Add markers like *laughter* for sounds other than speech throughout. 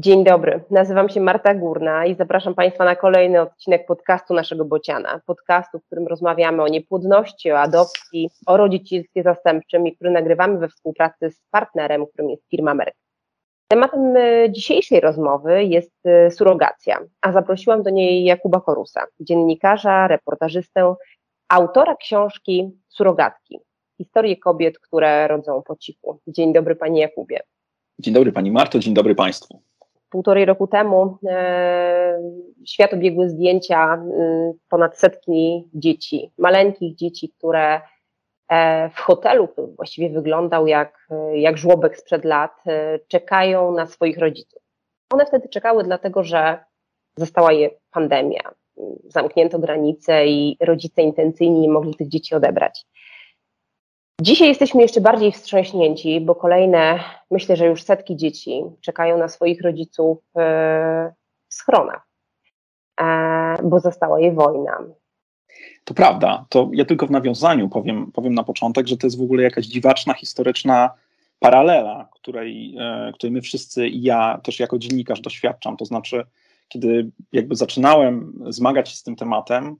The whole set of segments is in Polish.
Dzień dobry, nazywam się Marta Górna i zapraszam Państwa na kolejny odcinek podcastu naszego Bociana. Podcastu, w którym rozmawiamy o niepłodności, o adopcji, o rodzicielstwie zastępczym i który nagrywamy we współpracy z partnerem, którym jest firma Merck. Tematem e, dzisiejszej rozmowy jest e, surogacja, a zaprosiłam do niej Jakuba Korusa, dziennikarza, reportażystę, autora książki Surogatki. Historie kobiet, które rodzą po cichu. Dzień dobry Panie Jakubie. Dzień dobry Pani Marto, dzień dobry Państwu półtorej roku temu e, świat obiegły zdjęcia e, ponad setki dzieci, maleńkich dzieci, które e, w hotelu, który właściwie wyglądał jak, jak żłobek sprzed lat, czekają na swoich rodziców. One wtedy czekały dlatego, że zastała je pandemia, zamknięto granice i rodzice intencyjni nie mogli tych dzieci odebrać. Dzisiaj jesteśmy jeszcze bardziej wstrząśnięci, bo kolejne, myślę, że już setki dzieci czekają na swoich rodziców e, w schronach, e, bo zastała je wojna. To prawda. To ja tylko w nawiązaniu powiem, powiem na początek, że to jest w ogóle jakaś dziwaczna, historyczna paralela, której, e, której my wszyscy i ja też jako dziennikarz doświadczam. To znaczy, kiedy jakby zaczynałem zmagać się z tym tematem,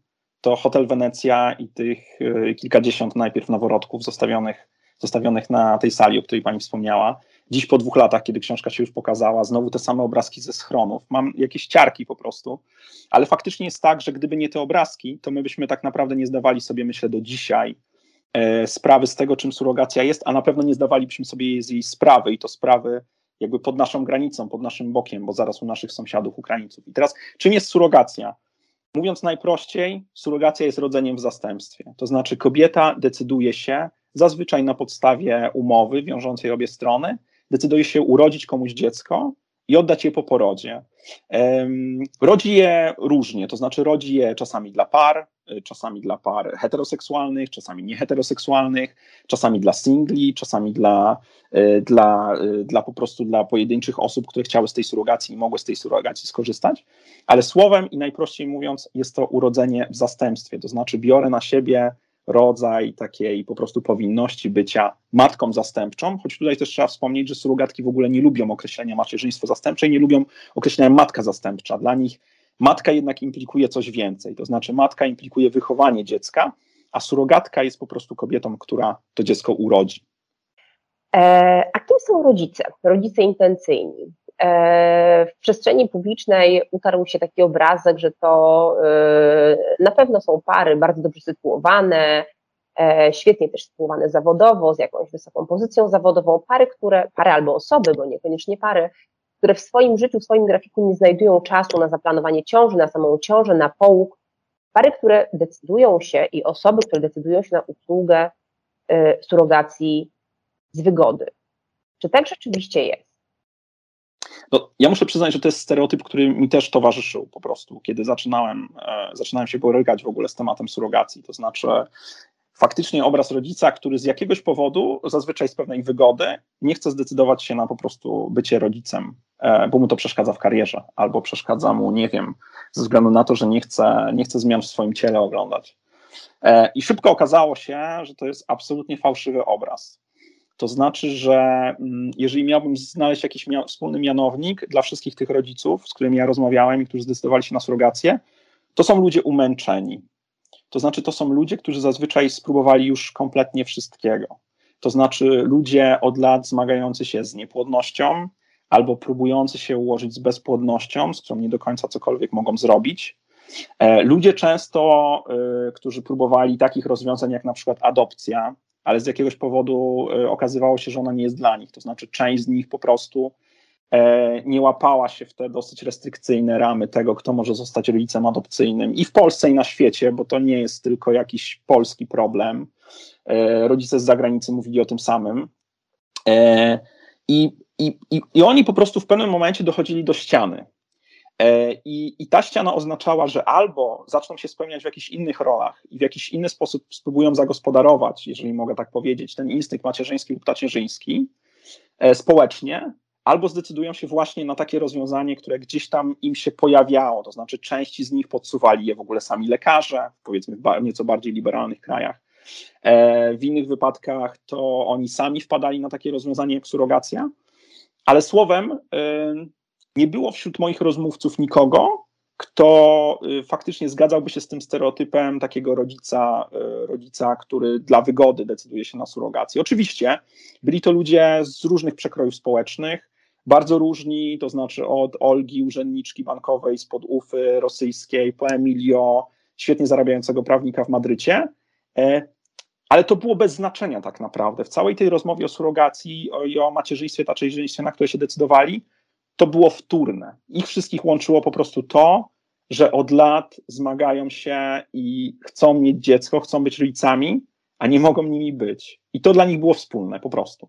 to Hotel Wenecja i tych e, kilkadziesiąt najpierw noworodków zostawionych, zostawionych na tej sali, o której pani wspomniała. Dziś po dwóch latach, kiedy książka się już pokazała, znowu te same obrazki ze schronów. Mam jakieś ciarki po prostu, ale faktycznie jest tak, że gdyby nie te obrazki, to my byśmy tak naprawdę nie zdawali sobie, myślę, do dzisiaj e, sprawy z tego, czym surogacja jest, a na pewno nie zdawalibyśmy sobie z jej sprawy i to sprawy jakby pod naszą granicą, pod naszym bokiem, bo zaraz u naszych sąsiadów Ukraińców. I teraz, czym jest surogacja? Mówiąc najprościej, surogacja jest rodzeniem w zastępstwie. To znaczy, kobieta decyduje się, zazwyczaj na podstawie umowy wiążącej obie strony, decyduje się urodzić komuś dziecko i oddać je po porodzie. Rodzi je różnie, to znaczy rodzi je czasami dla par, czasami dla par heteroseksualnych, czasami nieheteroseksualnych, czasami dla singli, czasami dla, y, dla, y, dla po prostu dla pojedynczych osób, które chciały z tej surogacji i mogły z tej surogacji skorzystać. Ale słowem i najprościej mówiąc, jest to urodzenie w zastępstwie, to znaczy biorę na siebie rodzaj takiej po prostu powinności bycia matką zastępczą, choć tutaj też trzeba wspomnieć, że surogatki w ogóle nie lubią określenia macierzyństwo zastępcze i nie lubią określenia matka zastępcza. Dla nich matka jednak implikuje coś więcej, to znaczy matka implikuje wychowanie dziecka, a surogatka jest po prostu kobietą, która to dziecko urodzi. E, a kim są rodzice? Rodzice intencyjni. E, w przestrzeni publicznej utarł się taki obrazek, że to e, na pewno są pary bardzo dobrze sytuowane, świetnie też sytuowane zawodowo, z jakąś wysoką pozycją zawodową, pary, które, pary albo osoby, bo niekoniecznie pary, które w swoim życiu, w swoim grafiku nie znajdują czasu na zaplanowanie ciąży, na samą ciążę, na połóg, pary, które decydują się i osoby, które decydują się na usługę surogacji z wygody. Czy tak rzeczywiście jest? No, ja muszę przyznać, że to jest stereotyp, który mi też towarzyszył po prostu, kiedy zaczynałem, e, zaczynałem się borykać w ogóle z tematem surogacji. To znaczy, faktycznie obraz rodzica, który z jakiegoś powodu, zazwyczaj z pewnej wygody, nie chce zdecydować się na po prostu bycie rodzicem, e, bo mu to przeszkadza w karierze, albo przeszkadza mu, nie wiem, ze względu na to, że nie chce, nie chce zmian w swoim ciele oglądać. E, I szybko okazało się, że to jest absolutnie fałszywy obraz. To znaczy, że mm, jeżeli miałbym znaleźć jakiś wspólny mianownik dla wszystkich tych rodziców, z którymi ja rozmawiałem i którzy zdecydowali się na surrogację, to są ludzie umęczeni. To znaczy, to są ludzie, którzy zazwyczaj spróbowali już kompletnie wszystkiego. To znaczy, ludzie od lat zmagający się z niepłodnością albo próbujący się ułożyć z bezpłodnością, z którą nie do końca cokolwiek mogą zrobić. E, ludzie często, y, którzy próbowali takich rozwiązań jak na przykład adopcja, ale z jakiegoś powodu e, okazywało się, że ona nie jest dla nich. To znaczy, część z nich po prostu e, nie łapała się w te dosyć restrykcyjne ramy tego, kto może zostać rodzicem adopcyjnym i w Polsce, i na świecie, bo to nie jest tylko jakiś polski problem. E, rodzice z zagranicy mówili o tym samym. I, i, i, I oni po prostu w pewnym momencie dochodzili do ściany. E, I, I, ta ściana oznaczała, że albo zaczną się spełniać w jakichś innych rolach i w jakiś inny sposób spróbują zagospodarować, jeżeli mogę tak powiedzieć, ten instynkt macierzyński lub tacierzyński e, społecznie, albo zdecydują się właśnie na takie rozwiązanie, które gdzieś tam im się pojawiało, to znaczy części z nich podsuwali je w ogóle sami lekarze, powiedzmy w nieco bardziej liberalnych krajach. E, w innych wypadkach to oni sami wpadali na takie rozwiązanie jak surogacja, ale słowem nie było wśród moich rozmówców nikogo, kto y, faktycznie zgadzałby się z tym stereotypem takiego rodzica, rodzica, który dla wygody decyduje się na surrogację. Oczywiście byli to ludzie z różnych przekrojów społecznych, bardzo różni, to znaczy od Olgi, urzędniczki bankowej spod Ufy rosyjskiej, po Emilio, świetnie zarabiającego prawnika w Madrycie, e, ale to było bez znaczenia tak naprawdę. W całej tej rozmowie o surrogacji i o macierzyństwie, tacierzyństwie, na które się decydowali, to było wtórne. Ich wszystkich łączyło po prostu to, że od lat zmagają się i chcą mieć dziecko, chcą być rodzicami, a nie mogą nimi być. I to dla nich było wspólne po prostu.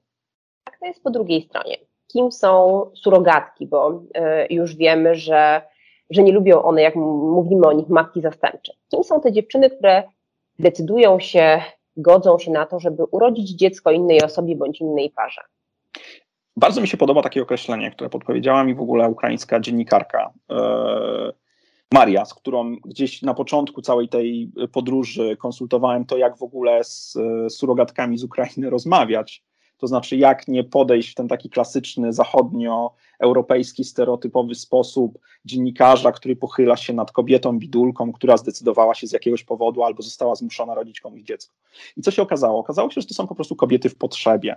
Tak to jest po drugiej stronie. Kim są surogatki, bo y, już wiemy, że, że nie lubią one, jak mówimy o nich, matki zastępcze. Kim są te dziewczyny, które decydują się, godzą się na to, żeby urodzić dziecko innej osobie bądź innej parze? Bardzo mi się podoba takie określenie, które podpowiedziała mi w ogóle ukraińska dziennikarka e, Maria, z którą gdzieś na początku całej tej podróży konsultowałem to, jak w ogóle z surogatkami z Ukrainy rozmawiać. To znaczy, jak nie podejść w ten taki klasyczny zachodnioeuropejski, stereotypowy sposób dziennikarza, który pochyla się nad kobietą bidulką, która zdecydowała się z jakiegoś powodu albo została zmuszona rodzić komuś dziecko. I co się okazało? Okazało się, że to są po prostu kobiety w potrzebie.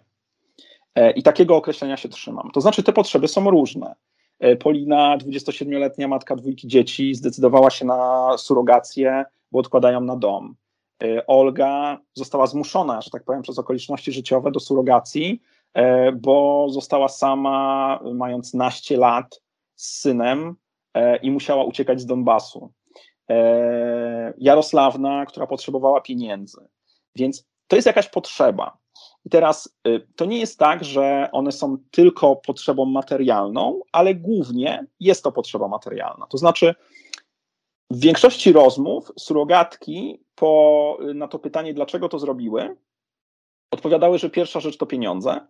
E, I takiego określenia się trzymam. To znaczy, te potrzeby są różne. E, Polina, 27-letnia matka dwójki dzieci, zdecydowała się na surrogację, bo odkładają na dom. E, Olga została zmuszona, że tak powiem, przez okoliczności życiowe do surrogacji, bo została sama, mając naście lat, z synem i musiała uciekać z Donbasu. Jarosławna, która potrzebowała pieniędzy. Więc to jest jakaś potrzeba. I teraz to nie jest tak, że one są tylko potrzebą materialną, ale głównie jest to potrzeba materialna. To znaczy, w większości rozmów surogatki po, na to pytanie, dlaczego to zrobiły, odpowiadały, że pierwsza rzecz to pieniądze,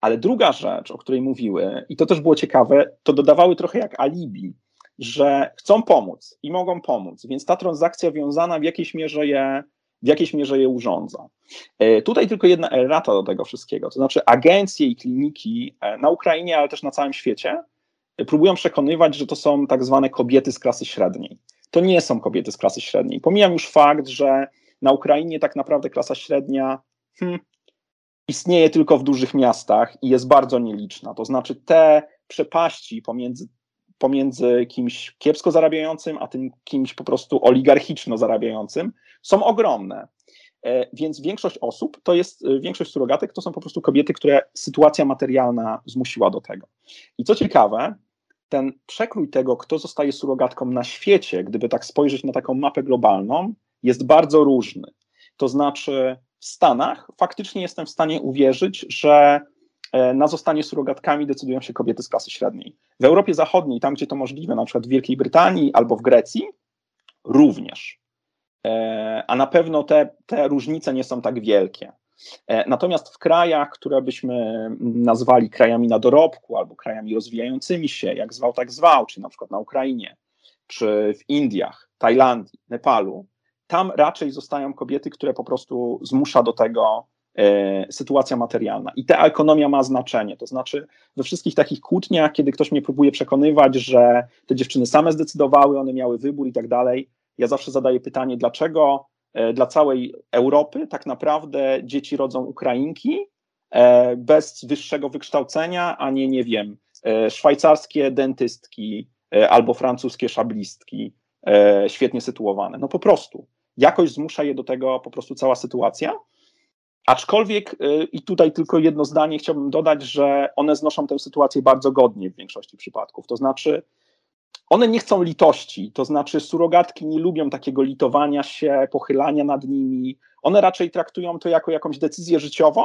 ale druga rzecz, o której mówiły, i to też było ciekawe, to dodawały trochę jak alibi, że chcą pomóc i mogą pomóc, więc ta transakcja wiązana w jakiejś mierze je w jakiejś mierze je urządza. E, tutaj tylko jedna errata do tego wszystkiego, to znaczy agencje i kliniki e, na Ukrainie, ale też na całym świecie e, próbują przekonywać, że to są tak zwane kobiety z klasy średniej. To nie są kobiety z klasy średniej. Pomijam już fakt, że na Ukrainie tak naprawdę klasa średnia hmm, istnieje tylko w dużych miastach i jest bardzo nieliczna. To znaczy te przepaści pomiędzy, pomiędzy kimś kiepsko zarabiającym, a tym kimś po prostu oligarchiczno zarabiającym są ogromne. E, więc większość osób, to jest e, większość surogatek, to są po prostu kobiety, które sytuacja materialna zmusiła do tego. I co ciekawe, ten przekrój tego, kto zostaje surogatką na świecie, gdyby tak spojrzeć na taką mapę globalną, jest bardzo różny. To znaczy, w Stanach faktycznie jestem w stanie uwierzyć, że e, na zostanie surogatkami decydują się kobiety z klasy średniej. W Europie Zachodniej, tam gdzie to możliwe, na przykład w Wielkiej Brytanii albo w Grecji, również. E, a na pewno te, te różnice nie są tak wielkie. E, natomiast w krajach, które byśmy nazwali krajami na dorobku albo krajami rozwijającymi się, jak zwał, tak zwał, czyli na przykład na Ukrainie, czy w Indiach, Tajlandii, Nepalu, tam raczej zostają kobiety, które po prostu zmusza do tego e, sytuacja materialna. I ta ekonomia ma znaczenie. To znaczy, we wszystkich takich kłótniach, kiedy ktoś mnie próbuje przekonywać, że te dziewczyny same zdecydowały, one miały wybór i tak dalej, ja zawsze zadaję pytanie, dlaczego dla całej Europy tak naprawdę dzieci rodzą Ukrainki e, bez wyższego wykształcenia, a nie, nie wiem, e, szwajcarskie dentystki albo francuskie szablistki, świetnie sytuowane. No po prostu. Jakoś zmusza je do tego po prostu cała sytuacja. Aczkolwiek, i tutaj tylko jedno zdanie chciałbym dodać, że one znoszą tę sytuację bardzo godnie w większości przypadków. To znaczy, one nie chcą litości, to znaczy surogatki nie lubią takiego litowania się, pochylania nad nimi. One raczej traktują to jako jakąś decyzję życiową,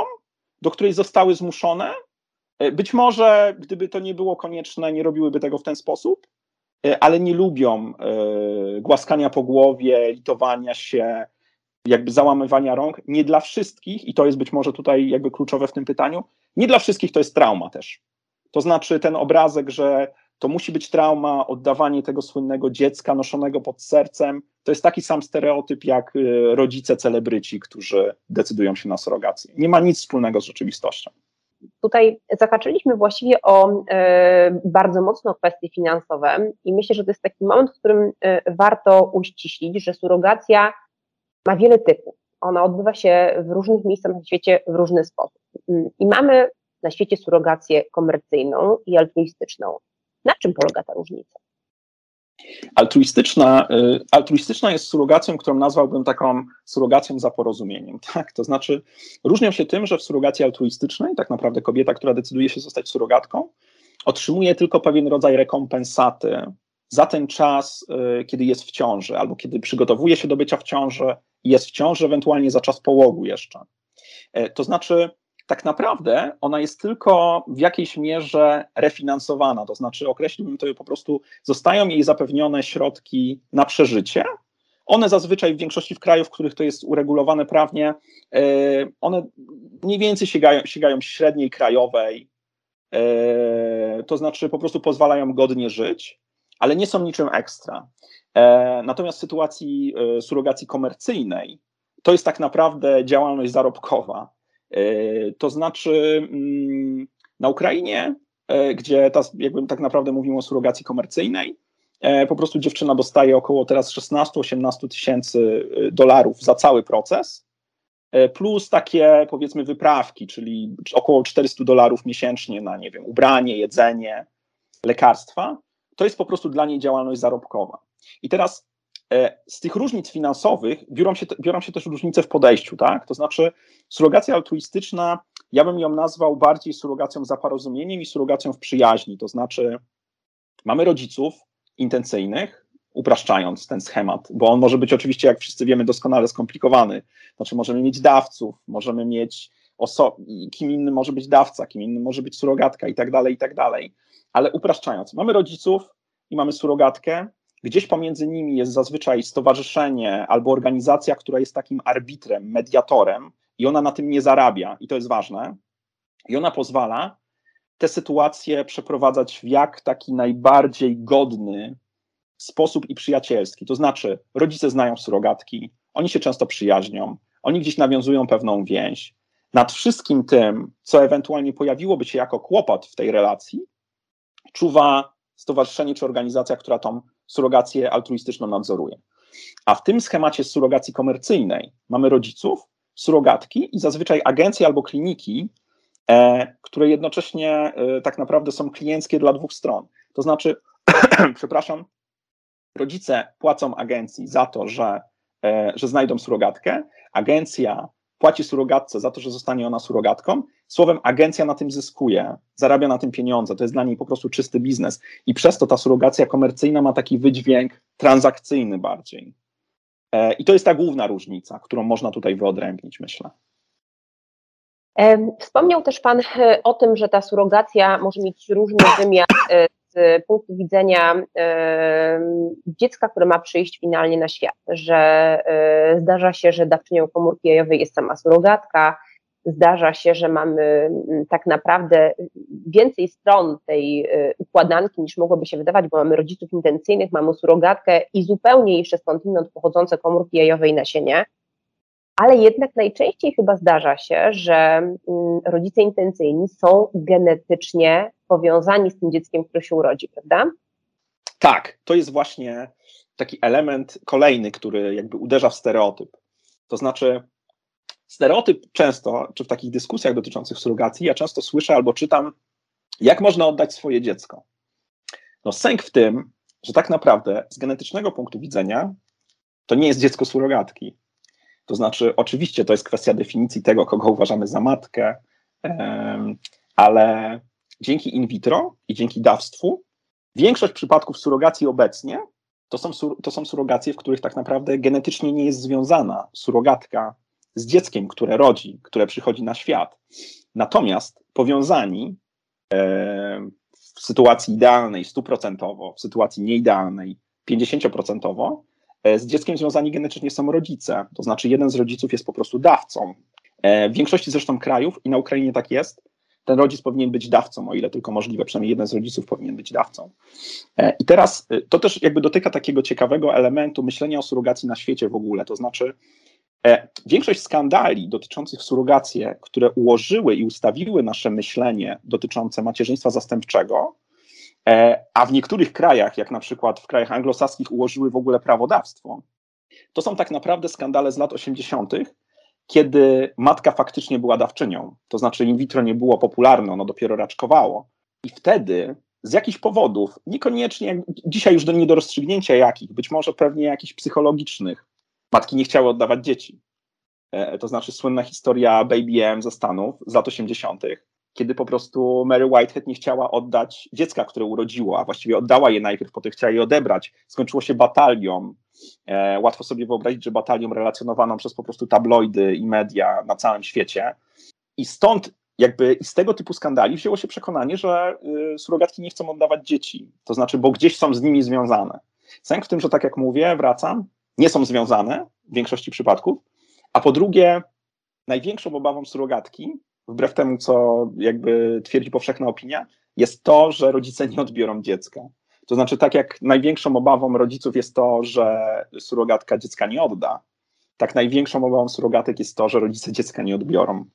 do której zostały zmuszone. E, być może, gdyby to nie było konieczne, nie robiłyby tego w ten sposób, e, ale nie lubią e, głaskania po głowie, litowania się, jakby załamywania rąk. Nie dla wszystkich, i to jest być może tutaj jakby kluczowe w tym pytaniu, nie dla wszystkich to jest trauma też. To znaczy ten obrazek, że to musi być trauma, oddawanie tego słynnego dziecka noszonego pod sercem. To jest taki sam stereotyp jak y, rodzice celebryci, którzy decydują się na surrogację. Nie ma nic wspólnego z rzeczywistością. tutaj zahaczyliśmy właściwie o bardzo mocno kwestie finansowe i myślę, że to jest taki moment, w którym warto uściślić, że surogacja ma wiele typów. Ona odbywa się w różnych miejscach na świecie w różny sposób. I mamy na świecie surrogację komercyjną i altruistyczną. Na czym polega ta różnica? Altruistyczna, y, altruistyczna jest surrogacją, którą nazwałbym taką surrogacją za porozumieniem. *laughs* Tak? To znaczy, różnią się tym, że w surrogacji altruistycznej tak naprawdę kobieta, która decyduje się zostać surrogatką, otrzymuje tylko pewien rodzaj rekompensaty za ten czas, y, kiedy jest w ciąży, albo kiedy przygotowuje się do bycia w ciąży, jest w ciąży, ewentualnie za czas połogu jeszcze. E, to znaczy, tak naprawdę ona jest tylko w jakiejś mierze refinansowana, to znaczy określiłbym to po prostu, zostają jej zapewnione środki na przeżycie. One zazwyczaj w większości w krajów, w których to jest uregulowane prawnie, e, one mniej więcej sięgają, sięgają średniej krajowej, e, to znaczy po prostu pozwalają godnie żyć, ale nie są niczym ekstra. E, natomiast w sytuacji surogacji komercyjnej to jest tak naprawdę działalność zarobkowa. E, to znaczy mm, na Ukrainie, e, gdzie ta, jakby tak naprawdę mówimy o surogacji komercyjnej, e, po prostu dziewczyna dostaje około teraz 16-18 tysięcy dolarów za cały proces, plus takie powiedzmy wyprawki, czyli około 400 dolarów miesięcznie na, nie wiem, ubranie, jedzenie, lekarstwa. To jest po prostu dla niej działalność zarobkowa. I teraz z tych różnic finansowych biorą się, biorą się też różnice w podejściu, tak? To znaczy, surrogacja altruistyczna, ja bym ją nazwał bardziej surrogacją za porozumieniem i surrogacją w przyjaźni. To znaczy, mamy rodziców intencyjnych, upraszczając ten schemat, bo on może być oczywiście, jak wszyscy wiemy, doskonale skomplikowany. Znaczy, możemy mieć dawców, możemy mieć oso- kim innym może być dawca, kim innym może być surogatka i tak dalej, i tak dalej. Ale upraszczając, mamy rodziców i mamy surogatkę, Gdzieś pomiędzy nimi jest zazwyczaj stowarzyszenie albo organizacja, która jest takim arbitrem, mediatorem, i ona na tym nie zarabia, i to jest ważne. I ona pozwala te sytuacje przeprowadzać w jak taki najbardziej godny sposób i przyjacielski. To znaczy, rodzice znają surogatki, oni się często przyjaźnią, oni gdzieś nawiązują pewną więź. Nad wszystkim tym, co ewentualnie pojawiłoby się jako kłopot w tej relacji, czuwa stowarzyszenie czy organizacja, która tą surrogację altruistyczną nadzoruje. A w tym schemacie surrogacji komercyjnej mamy rodziców, surogatki i zazwyczaj agencje albo kliniki, e, które jednocześnie e, tak naprawdę są klienckie dla dwóch stron. To znaczy, *clears throat* przepraszam, rodzice płacą agencji za to, że, e, że znajdą surogatkę, agencja płaci surogatce za to, że zostanie ona surogatką. Słowem, agencja na tym zyskuje, zarabia na tym pieniądze, to jest dla niej po prostu czysty biznes. I przez to ta surogacja komercyjna ma taki wydźwięk transakcyjny bardziej. E, I to jest ta główna różnica, którą można tutaj wyodrębnić, myślę. Wspomniał też Pan e, o tym, że ta surogacja może mieć różny wymiar e, punktu widzenia dziecka, które ma przyjść finalnie na świat, że e, zdarza się, że dawczynią komórki jajowej jest sama surogatka, zdarza się, że mamy tak naprawdę więcej stron tej e, układanki niż mogłoby się wydawać, bo mamy rodziców intencyjnych, mamy surogatkę i zupełnie jeszcze skądinąd pochodzące komórki jajowe i nasienie ale jednak najczęściej chyba zdarza się, że mm, rodzice intencyjni są genetycznie powiązani z tym dzieckiem, które się urodzi, prawda? Tak, to jest właśnie taki element kolejny, który jakby uderza w stereotyp. To znaczy, stereotyp często, czy w takich dyskusjach dotyczących surrogacji, ja często słyszę albo czytam, jak można oddać swoje dziecko. No, sęk w tym, że tak naprawdę z genetycznego punktu widzenia to nie jest dziecko surogatki. To znaczy, oczywiście to jest kwestia definicji tego, kogo uważamy za matkę, ale dzięki in vitro i dzięki dawstwu, większość przypadków surogacji obecnie to są, to są surogacje, w których tak naprawdę genetycznie nie jest związana surogatka z dzieckiem, które rodzi, które przychodzi na świat. Natomiast powiązani w sytuacji idealnej stuprocentowo, w sytuacji nieidealnej 50%, E, z dzieckiem związani genetycznie są rodzice, to znaczy jeden z rodziców jest po prostu dawcą. E, w większości zresztą krajów, i na Ukrainie tak jest, ten rodzic powinien być dawcą, o ile tylko możliwe, przynajmniej jeden z rodziców powinien być dawcą. E, I teraz to też jakby dotyka takiego ciekawego elementu myślenia o surogacji na świecie w ogóle, to znaczy E, większość skandali dotyczących surogację, które ułożyły i ustawiły nasze myślenie dotyczące macierzyństwa zastępczego, e, a w niektórych krajach, jak na przykład w krajach anglosaskich, ułożyły w ogóle prawodawstwo, to są tak naprawdę skandale z lat 80., kiedy matka faktycznie była dawczynią, to znaczy in vitro nie było popularne, ono dopiero raczkowało. I wtedy z jakichś powodów, niekoniecznie, dzisiaj już do, nie do rozstrzygnięcia jakich, być może pewnie jakichś psychologicznych, matki nie chciały oddawać dzieci. E, to znaczy słynna historia Baby M ze Stanów z lat 80., kiedy po prostu Mary Whitehead nie chciała oddać dziecka, które urodziła, a właściwie oddała je najpierw, potem chciała je odebrać. Skończyło się batalią. E, łatwo sobie wyobrazić, że batalią relacjonowaną przez po prostu tabloidy i media na całym świecie. I stąd jakby i z tego typu skandali wzięło się przekonanie, że y, surogatki nie chcą oddawać dzieci. To znaczy, bo gdzieś są z nimi związane. Sęk w tym, że tak jak mówię, wracam, nie są związane w większości przypadków, a po drugie, największą obawą surogatki, wbrew temu, co jakby twierdzi powszechna opinia, jest to, że rodzice nie odbiorą dziecka. To znaczy, tak jak największą obawą rodziców jest to, że surogatka dziecka nie odda, tak największą obawą surogatek jest to, że rodzice dziecka nie odbiorą.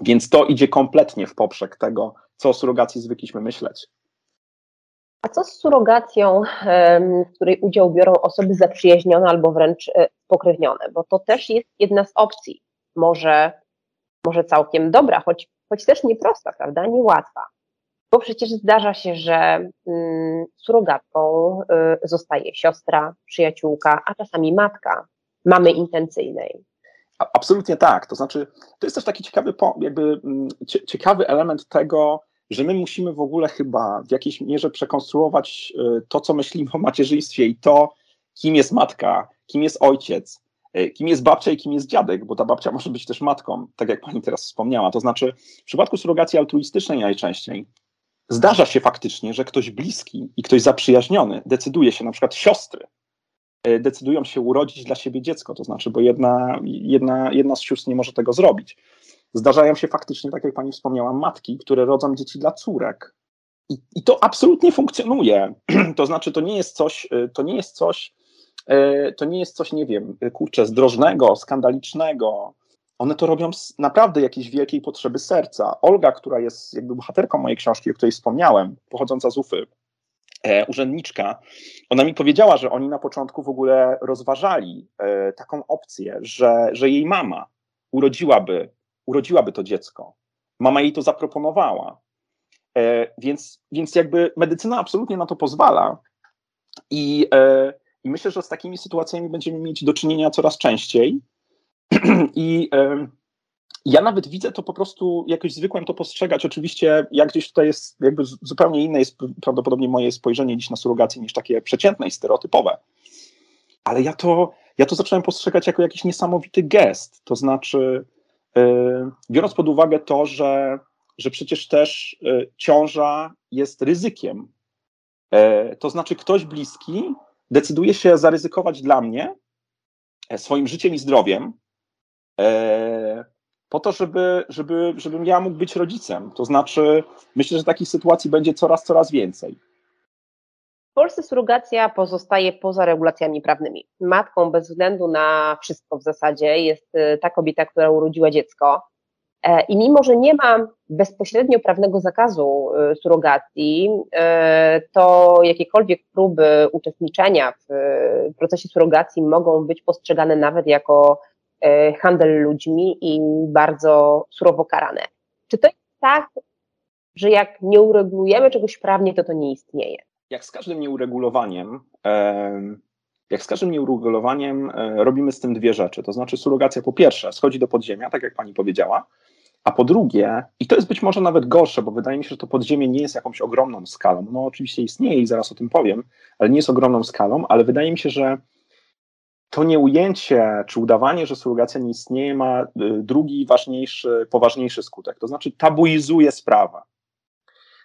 Więc to idzie kompletnie w poprzek tego, co o surogacji zwykliśmy myśleć. A co z surogacją, w której udział biorą osoby zaprzyjaźnione albo wręcz e, pokrewnione? Bo to też jest jedna z opcji. Może, może całkiem dobra, choć, choć też nieprosta, prawda? Niełatwa. Bo przecież zdarza się, że mm, surogatką y, zostaje siostra, przyjaciółka, a czasami matka mamy intencyjnej. Absolutnie tak. To znaczy, to jest też taki ciekawy, jakby mm, ciekawy element tego, że my musimy w ogóle chyba w jakiejś mierze przekonstruować y, to, co myślimy o macierzyństwie i to, kim jest matka, kim jest ojciec, kim jest babcia i kim jest dziadek, bo ta babcia może być też matką, tak jak pani teraz wspomniała. To znaczy, w przypadku surrogacji altruistycznej najczęściej zdarza się faktycznie, że ktoś bliski i ktoś zaprzyjaźniony decyduje się, na przykład siostry, y, decydują się urodzić dla siebie dziecko, to znaczy, bo jedna, jedna, jedna z sióstr nie może tego zrobić. Zdarzają się faktycznie, tak jak pani wspomniała, matki, które rodzą dzieci dla córek. I, i to absolutnie funkcjonuje. *clears throat* to znaczy, to nie jest coś, y, to nie jest coś, to nie jest coś, nie wiem, kurczę, zdrożnego, skandalicznego. One to robią z naprawdę jakiejś wielkiej potrzeby serca. Olga, która jest jakby bohaterką mojej książki, o której wspomniałem, pochodząca z UFY, e, urzędniczka, ona mi powiedziała, że oni na początku w ogóle rozważali e, taką opcję, że, że jej mama urodziłaby urodziłaby to dziecko. Mama jej to zaproponowała. E, więc, więc jakby medycyna absolutnie na to pozwala. I, e, I myślę, że z takimi sytuacjami będziemy mieć do czynienia coraz częściej. *clears throat* I ja nawet widzę to po prostu jakoś zwykłem to postrzegać. Oczywiście, jak gdzieś tutaj jest jakby zupełnie inne jest prawdopodobnie moje spojrzenie dziś na surrogację niż takie przeciętne i stereotypowe. Ale ja to, ja to zacząłem postrzegać jako jakiś niesamowity gest. To znaczy, E, biorąc pod uwagę to, że, że przecież też e, ciąża jest ryzykiem. E, to znaczy, ktoś bliski decyduje się zaryzykować dla mnie swoim życiem i zdrowiem, po to, żeby, żeby, żebym ja mógł być rodzicem. To znaczy, myślę, że takich sytuacji będzie coraz, coraz więcej. W Polsce surogacja pozostaje poza regulacjami prawnymi. Matką bez względu na wszystko w zasadzie jest y, ta kobieta, która urodziła dziecko. E, I mimo, że nie ma bezpośrednio prawnego zakazu y, surogacji, y, to jakiekolwiek próby uczestniczenia w procesie surogacji mogą być postrzegane nawet jako handel ludźmi i bardzo surowo karane. Czy to jest tak, że jak nie uregulujemy czegoś prawnie, to to nie istnieje? jak z każdym nieuregulowaniem, jak z każdym nieuregulowaniem e, robimy z tym dwie rzeczy. To znaczy, surogacja po pierwsze schodzi do podziemia, tak jak pani powiedziała, a po drugie, i to jest być może nawet gorsze, bo wydaje mi się, że to podziemie nie jest jakąś ogromną skalą. No oczywiście istnieje i zaraz o tym powiem, ale nie jest ogromną skalą, ale wydaje mi się, że to nieujęcie czy udawanie, że surogacja nie istnieje, ma y, drugi ważniejszy, poważniejszy skutek. To znaczy tabuizuje sprawę.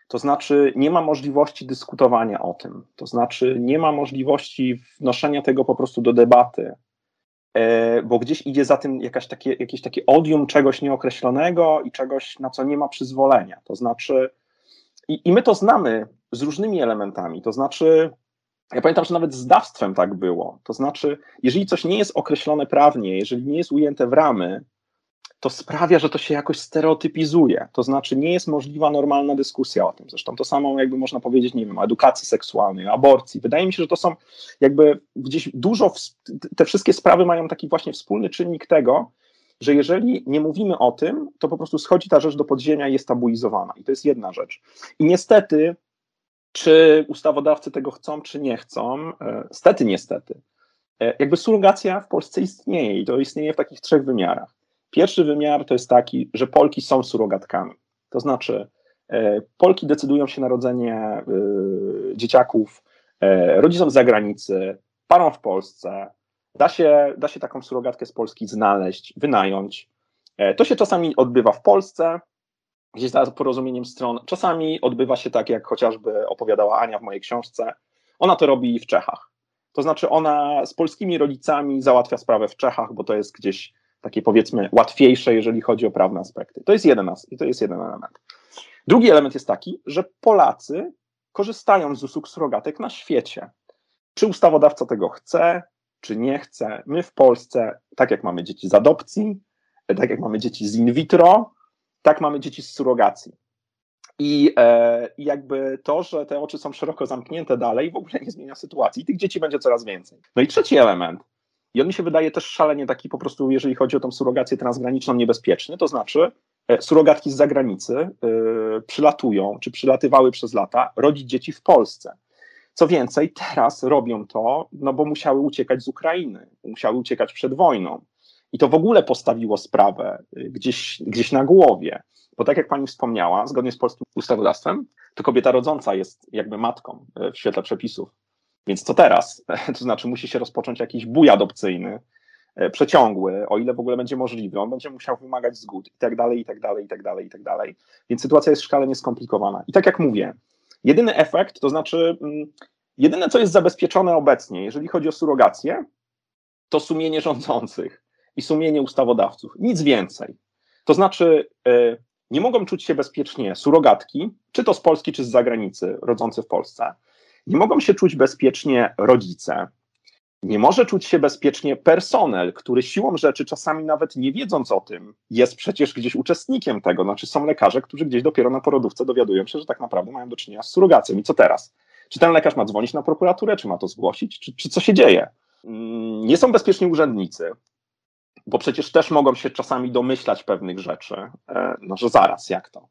To znaczy, nie ma możliwości dyskutowania o tym, to znaczy, nie ma możliwości wnoszenia tego po prostu do debaty, bo gdzieś idzie za tym jakaś takie, jakieś takie odium czegoś nieokreślonego i czegoś, na co nie ma przyzwolenia. To znaczy, i, i my to znamy z różnymi elementami, to znaczy, Ja pamiętam, że nawet z dawstwem tak było. To znaczy, jeżeli coś nie jest określone prawnie, jeżeli nie jest ujęte w ramy, to sprawia, że to się jakoś stereotypizuje. To znaczy, nie jest możliwa normalna dyskusja o tym. Zresztą to samo, jakby można powiedzieć, nie wiem, o edukacji seksualnej, aborcji. Wydaje mi się, że to są jakby gdzieś dużo, te wszystkie sprawy mają taki właśnie wspólny czynnik tego, że jeżeli nie mówimy o tym, to po prostu schodzi ta rzecz do podziemia i jest tabuizowana. I to jest jedna rzecz. I niestety, czy ustawodawcy tego chcą, czy nie chcą, e, stety, niestety, e, jakby surogacja w Polsce istnieje i to istnieje w takich trzech wymiarach. Pierwszy wymiar to jest taki, że Polki są surogatkami. To znaczy, e, Polki decydują się na rodzenie dzieciaków rodzicom z zagranicy, parom w Polsce, Da się, da się taką surogatkę z Polski znaleźć, wynająć. E, to się czasami odbywa w Polsce, gdzieś za porozumieniem stron. Czasami odbywa się tak, jak chociażby opowiadała Ania w mojej książce. Ona to robi w Czechach. To znaczy, ona z polskimi rodzicami załatwia sprawę w Czechach, bo to jest gdzieś takie powiedzmy łatwiejsze, jeżeli chodzi o prawne aspekty. To jest jeden, to jest jeden element. Drugi element jest taki, że Polacy korzystają z usług surogatek na świecie. Czy ustawodawca tego chce, czy nie chce. My w Polsce, tak jak mamy dzieci z adopcji, tak jak mamy dzieci z in vitro, tak mamy dzieci z surogacji. I e, jakby to, że te oczy są szeroko zamknięte dalej, w ogóle nie zmienia sytuacji. Tych dzieci będzie coraz więcej. No i trzeci element, i on mi się wydaje też szalenie taki po prostu, jeżeli chodzi o tą surogację transgraniczną, niebezpieczny, to znaczy e, surogatki z zagranicy e, przylatują, czy przylatywały przez lata, rodzić dzieci w Polsce. Co więcej, teraz robią to, no bo musiały uciekać z Ukrainy, musiały uciekać przed wojną. I to w ogóle postawiło sprawę y, gdzieś, gdzieś na głowie. Bo tak jak pani wspomniała, zgodnie z polskim ustawodawstwem, to kobieta rodząca jest jakby matką w świetle przepisów. Więc co teraz? *laughs* To znaczy, musi się rozpocząć jakiś bój adopcyjny, y, przeciągły, o ile w ogóle będzie możliwy, on będzie musiał wymagać zgód i tak dalej, i tak dalej, i tak dalej, i tak dalej. Więc sytuacja jest szalenie skomplikowana. I tak jak mówię, Jedyny efekt, to znaczy, mm, jedyne co jest zabezpieczone obecnie, jeżeli chodzi o surrogację, to sumienie rządzących i sumienie ustawodawców. Nic więcej. To znaczy, e, nie mogą czuć się bezpiecznie surogatki, czy to z Polski, czy z zagranicy, rodzące w Polsce. Nie mogą się czuć bezpiecznie rodzice, nie może czuć się bezpiecznie personel, który siłą rzeczy, czasami nawet nie wiedząc o tym, jest przecież gdzieś uczestnikiem tego. Znaczy są lekarze, którzy gdzieś dopiero na porodówce dowiadują się, że tak naprawdę mają do czynienia z surrogacją. I co teraz? Czy ten lekarz ma dzwonić na prokuraturę, czy ma to zgłosić, czy, czy co się dzieje? Mm, nie są bezpieczni urzędnicy, bo przecież też mogą się czasami domyślać pewnych rzeczy. E, no, że zaraz, jak to?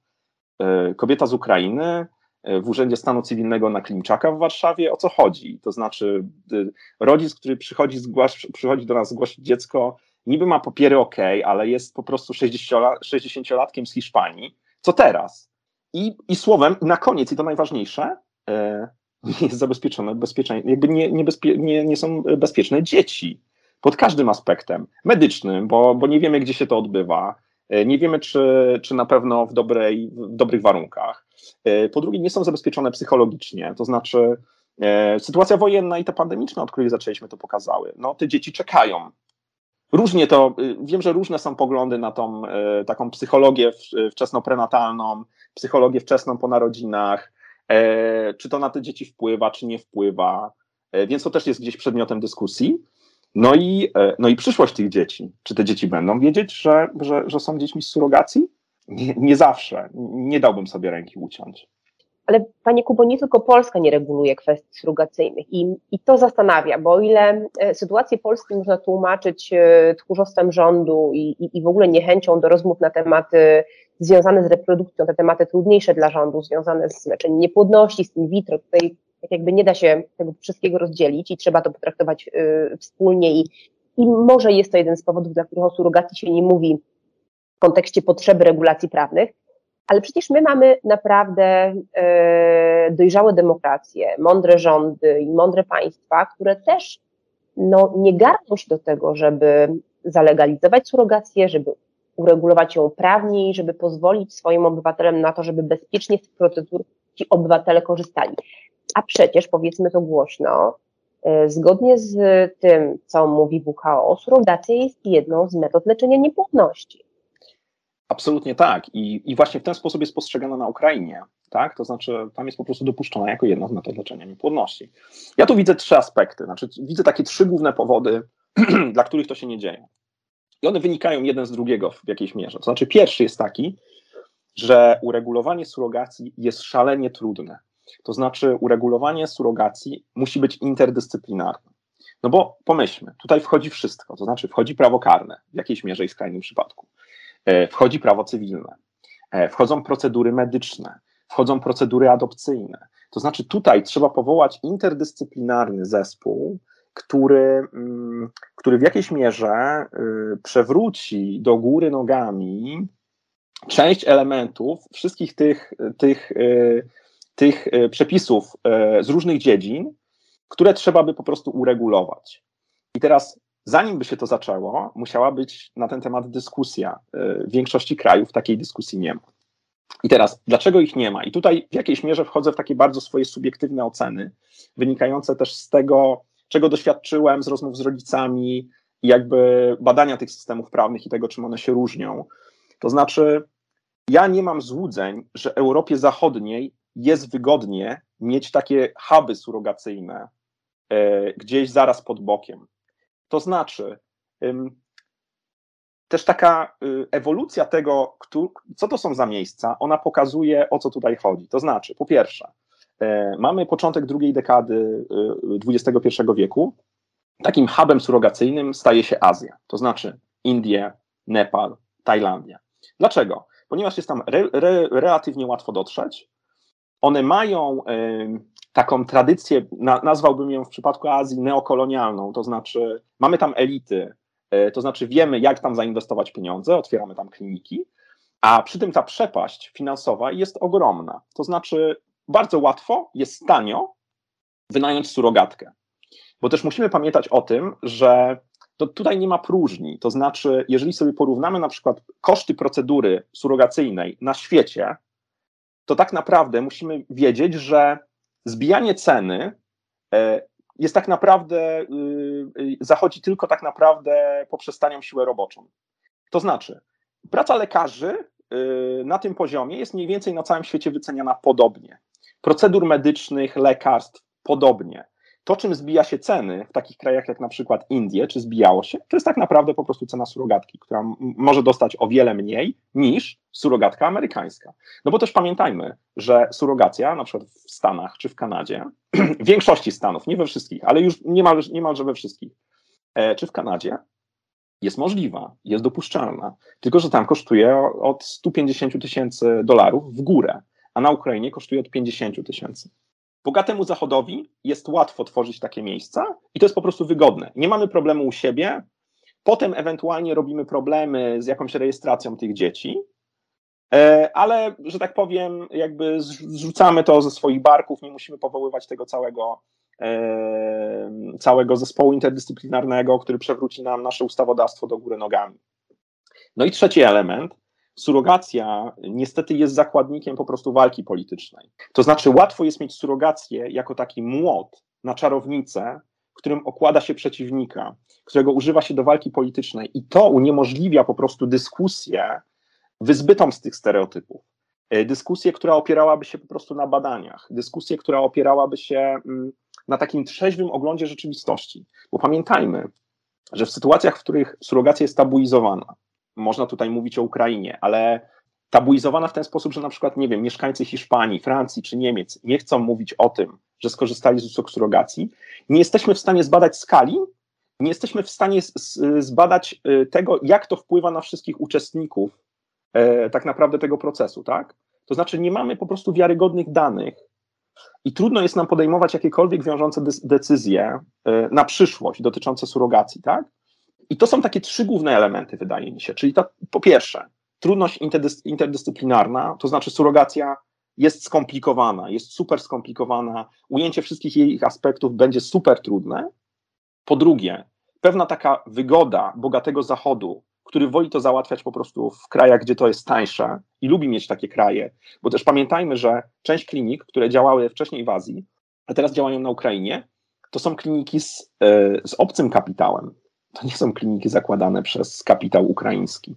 E, kobieta z Ukrainy w Urzędzie Stanu Cywilnego na Klimczaka w Warszawie. O co chodzi? To znaczy, y, rodzic, który przychodzi, zgłasz, przychodzi do nas zgłosić dziecko, niby ma papiery ok, ale jest po prostu 60-latkiem z Hiszpanii. Co teraz? I, i słowem, na koniec, i to najważniejsze, e, nie jest zabezpieczone jakby nie, nie, bezpie, nie, nie są bezpieczne dzieci pod każdym aspektem medycznym, bo, bo nie wiemy, gdzie się to odbywa, e, nie wiemy, czy, czy na pewno w, dobrej, w dobrych warunkach. E, po drugie, nie są zabezpieczone psychologicznie, to znaczy e, sytuacja wojenna i ta pandemiczna, od której zaczęliśmy, to pokazały. No, te dzieci czekają. Różnie to, y, wiem, że różne są poglądy na tą e, taką psychologię wczesnoprenatalną, psychologię wczesną po narodzinach, czy to na te dzieci wpływa, czy nie wpływa, więc to też jest gdzieś przedmiotem dyskusji. No i, no i przyszłość tych dzieci. Czy te dzieci będą wiedzieć, że, że, że są dziećmi z surogacji? Nie, nie zawsze. Nie dałbym sobie ręki uciąć. Ale Panie Kubo, nie tylko Polska nie reguluje kwestii surrogacyjnych i, i to zastanawia, bo o ile e, sytuację Polski można tłumaczyć e, tchórzostwem rządu i, i, i w ogóle niechęcią do rozmów na tematy związane z reprodukcją, te tematy trudniejsze dla rządu, związane z leczeniem niepłodności, z in vitro, tutaj tak jakby nie da się tego wszystkiego rozdzielić i trzeba to potraktować y, wspólnie i, i może jest to jeden z powodów, dla których o surrogacji się nie mówi w kontekście potrzeby regulacji prawnych, ale przecież my mamy naprawdę e, dojrzałe demokracje, mądre rządy i mądre państwa, które też no, nie garną się do tego, żeby zalegalizować surrogację, żeby uregulować ją prawniej, żeby pozwolić swoim obywatelom na to, żeby bezpiecznie z procedur ci obywatele korzystali. A przecież, powiedzmy to głośno, e, zgodnie z tym, co mówi WHO, surrogacja jest jedną z metod leczenia niepłodności. Absolutnie tak. I, I właśnie w ten sposób jest postrzegana na Ukrainie. tak? To znaczy tam jest po prostu dopuszczona jako jedna z metod leczenia niepłodności. Ja tu widzę trzy aspekty, znaczy widzę takie trzy główne powody, *clears throat* dla których to się nie dzieje. I one wynikają jeden z drugiego w jakiejś mierze. To znaczy pierwszy jest taki, że uregulowanie surogacji jest szalenie trudne. To znaczy uregulowanie surogacji musi być interdyscyplinarne. No bo pomyślmy, tutaj wchodzi wszystko, to znaczy wchodzi prawo karne w jakiejś mierze i skrajnym przypadku, e, wchodzi prawo cywilne, e, wchodzą procedury medyczne, wchodzą procedury adopcyjne. To znaczy tutaj trzeba powołać interdyscyplinarny zespół, który, mm, który w jakiejś mierze y, przewróci do góry nogami część elementów wszystkich tych, tych, y, tych y, przepisów z różnych dziedzin, które trzeba by po prostu uregulować. I teraz, zanim by się to zaczęło, musiała być na ten temat dyskusja. W większości krajów takiej dyskusji nie ma. I teraz, dlaczego ich nie ma? I tutaj w jakiejś mierze wchodzę w takie bardzo swoje subiektywne oceny, wynikające też z tego, czego doświadczyłem z rozmów z rodzicami i jakby badania tych systemów prawnych i tego, czym one się różnią. To znaczy, ja nie mam złudzeń, że Europie Zachodniej jest wygodnie mieć takie huby surogacyjne e, gdzieś zaraz pod bokiem. To znaczy, też taka y, ewolucja tego, co to są za miejsca, ona pokazuje, o co tutaj chodzi. To znaczy, po pierwsze, e, mamy początek drugiej dekady XXI y, wieku. Takim hubem surogacyjnym staje się Azja, to znaczy Indie, Nepal, Tajlandia. Dlaczego? Ponieważ jest tam re, re, relatywnie łatwo dotrzeć. One mają y, taką tradycję, na, nazwałbym ją w przypadku Azji neokolonialną, to znaczy mamy tam elity, E, to znaczy wiemy, jak tam zainwestować pieniądze, otwieramy tam kliniki, a przy tym ta przepaść finansowa jest ogromna. To znaczy bardzo łatwo, jest tanio wynająć surogatkę. Bo też musimy pamiętać o tym, że to tutaj nie ma próżni. To znaczy, jeżeli sobie porównamy na przykład koszty procedury surogacyjnej na świecie, to tak naprawdę musimy wiedzieć, że zbijanie ceny e, jest tak naprawdę, y, y, zachodzi tylko tak naprawdę poprzez tanią siłę roboczą. To znaczy, praca lekarzy y, na tym poziomie jest mniej więcej na całym świecie wyceniana podobnie. Procedur medycznych, lekarstw podobnie to, czym zbija się ceny w takich krajach jak na przykład Indie, czy zbijało się, to jest tak naprawdę po prostu cena surogatki, która może dostać o wiele mniej niż surogatka amerykańska. No bo też pamiętajmy, że surogacja, na przykład w Stanach czy w Kanadzie, *clears throat* w większości Stanów, nie we wszystkich, ale już niemal, niemalże we wszystkich, e, czy w Kanadzie, jest możliwa, jest dopuszczalna, tylko że tam kosztuje od 150 tysięcy dolarów w górę, a na Ukrainie kosztuje od 50 tysięcy. Bogatemu Zachodowi jest łatwo tworzyć takie miejsca i to jest po prostu wygodne. Nie mamy problemu u siebie, potem ewentualnie robimy problemy z jakąś rejestracją tych dzieci, e, ale, że tak powiem, jakby zrzucamy to ze swoich barków, nie musimy powoływać tego całego, e, całego zespołu interdyscyplinarnego, który przewróci nam nasze ustawodawstwo do góry nogami. No i trzeci element, surogacja niestety jest zakładnikiem po prostu walki politycznej. To znaczy, łatwo jest mieć surogację jako taki młot na czarownicę, którym okłada się przeciwnika, którego używa się do walki politycznej, i to uniemożliwia po prostu dyskusję wyzbytą z tych stereotypów. E, dyskusję, która opierałaby się po prostu na badaniach, dyskusję, która opierałaby się mm, na takim trzeźwym oglądzie rzeczywistości. Bo pamiętajmy, że w sytuacjach, w których surogacja jest tabuizowana, można tutaj mówić o Ukrainie, ale tabuizowana w ten sposób, że na przykład, nie wiem, mieszkańcy Hiszpanii, Francji czy Niemiec nie chcą mówić o tym, że skorzystali z usług surogacji, nie jesteśmy w stanie zbadać skali, nie jesteśmy w stanie zbadać y, tego, jak to wpływa na wszystkich uczestników e, tak naprawdę tego procesu, tak? To znaczy nie mamy po prostu wiarygodnych danych i trudno jest nam podejmować jakiekolwiek wiążące decyzje e, na przyszłość dotyczące surogacji, tak? I to są takie trzy główne elementy, wydaje mi się. Czyli to, po pierwsze, trudność interdys interdyscyplinarna, to znaczy surogacja jest skomplikowana, jest super skomplikowana, ujęcie wszystkich jej aspektów będzie super trudne. Po drugie, pewna taka wygoda bogatego zachodu, który woli to załatwiać po prostu w krajach, gdzie to jest tańsze i lubi mieć takie kraje, bo też pamiętajmy, że część klinik, które działały wcześniej w Azji, a teraz działają na Ukrainie, to są kliniki z, e, z obcym kapitałem, to nie są kliniki zakładane przez kapitał ukraiński,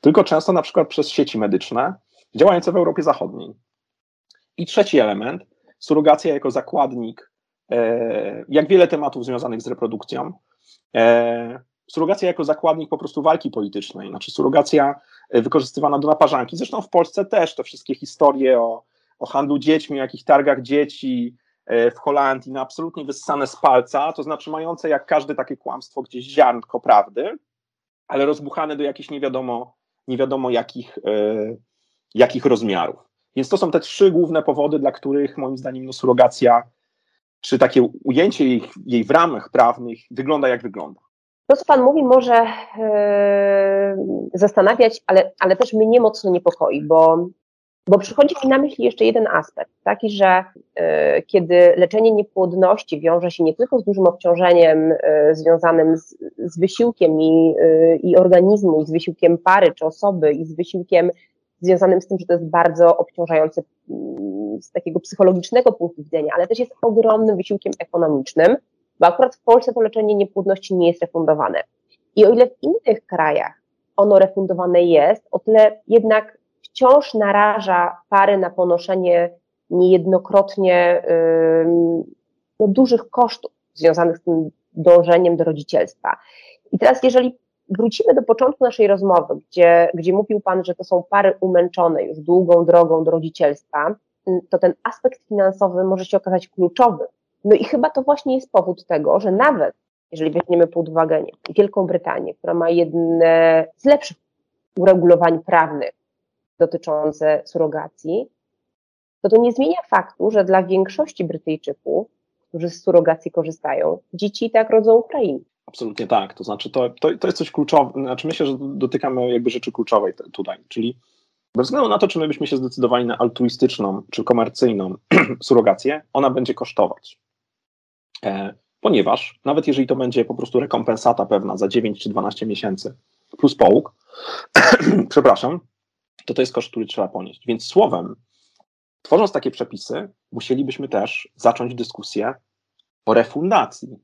tylko często na przykład przez sieci medyczne działające w Europie Zachodniej. I trzeci element, surogacja jako zakładnik, e, jak wiele tematów związanych z reprodukcją, e, surogacja jako zakładnik po prostu walki politycznej, znaczy surogacja wykorzystywana do naparzanki. Zresztą w Polsce też te wszystkie historie o, o handlu dziećmi, o jakichś targach dzieci w Holandii, no absolutnie wyssane z palca, to znaczy mające jak każde takie kłamstwo gdzieś ziarnko prawdy, ale rozbuchane do jakichś nie wiadomo, nie wiadomo jakich, jakich rozmiarów. Więc to są te trzy główne powody, dla których moim zdaniem no, surogacja, czy takie ujęcie jej, jej w ramach prawnych wygląda jak wygląda. To, co Pan mówi, może yy, zastanawiać, ale, ale też mnie mocno niepokoi, bo, bo przychodzi mi na myśl jeszcze jeden aspekt, taki, że yy, kiedy leczenie niepłodności wiąże się nie tylko z dużym obciążeniem yy, związanym z, z wysiłkiem i, i organizmu, i z wysiłkiem pary czy osoby, i z wysiłkiem związanym z tym, że to jest bardzo obciążające mm, z takiego psychologicznego punktu widzenia, ale też jest ogromnym wysiłkiem ekonomicznym, bo akurat w Polsce to leczenie niepłodności nie jest refundowane. I o ile w innych krajach ono refundowane jest, o tyle jednak wciąż naraża pary na ponoszenie niejednokrotnie no, dużych kosztów związanych z tym dążeniem do rodzicielstwa. I teraz, jeżeli wrócimy do początku naszej rozmowy, gdzie, gdzie mówił Pan, że to są pary umęczone już długą drogą do rodzicielstwa, to ten aspekt finansowy może się okazać kluczowy. No i chyba to właśnie jest powód tego, że nawet jeżeli weźmiemy pod uwagę Wielką Brytanię, która ma jedne z lepszych uregulowań prawnych dotyczące surogacji, to to nie zmienia faktu, że dla większości Brytyjczyków, którzy z surogacji korzystają, dzieci tak rodzą Ukraińcy. Absolutnie tak. To znaczy, to, to, to jest coś kluczowego. Znaczy, myślę, że dotykamy jakby rzeczy kluczowej tutaj, czyli bez względu na to, czy my byśmy się zdecydowali na altruistyczną czy komercyjną *clears throat* surrogację, ona będzie kosztować. E, ponieważ nawet jeżeli to będzie po prostu rekompensata pewna za 9 czy 12 miesięcy plus połóg, *clears throat* przepraszam, to to jest koszt, który trzeba ponieść. Więc słowem, tworząc takie przepisy, musielibyśmy też zacząć dyskusję o refundacji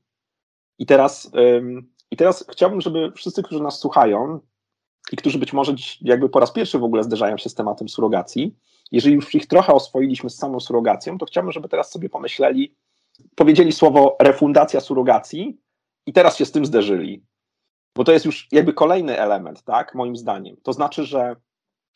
i teraz, I teraz chciałbym, żeby wszyscy, którzy nas słuchają i którzy być może jakby po raz pierwszy w ogóle zderzają się z tematem surogacji, jeżeli już ich trochę oswoiliśmy z samą surogacją, to chciałbym, żeby teraz sobie pomyśleli, powiedzieli słowo refundacja surogacji i teraz się z tym zderzyli. Bo to jest już jakby kolejny element, tak, moim zdaniem. To znaczy, że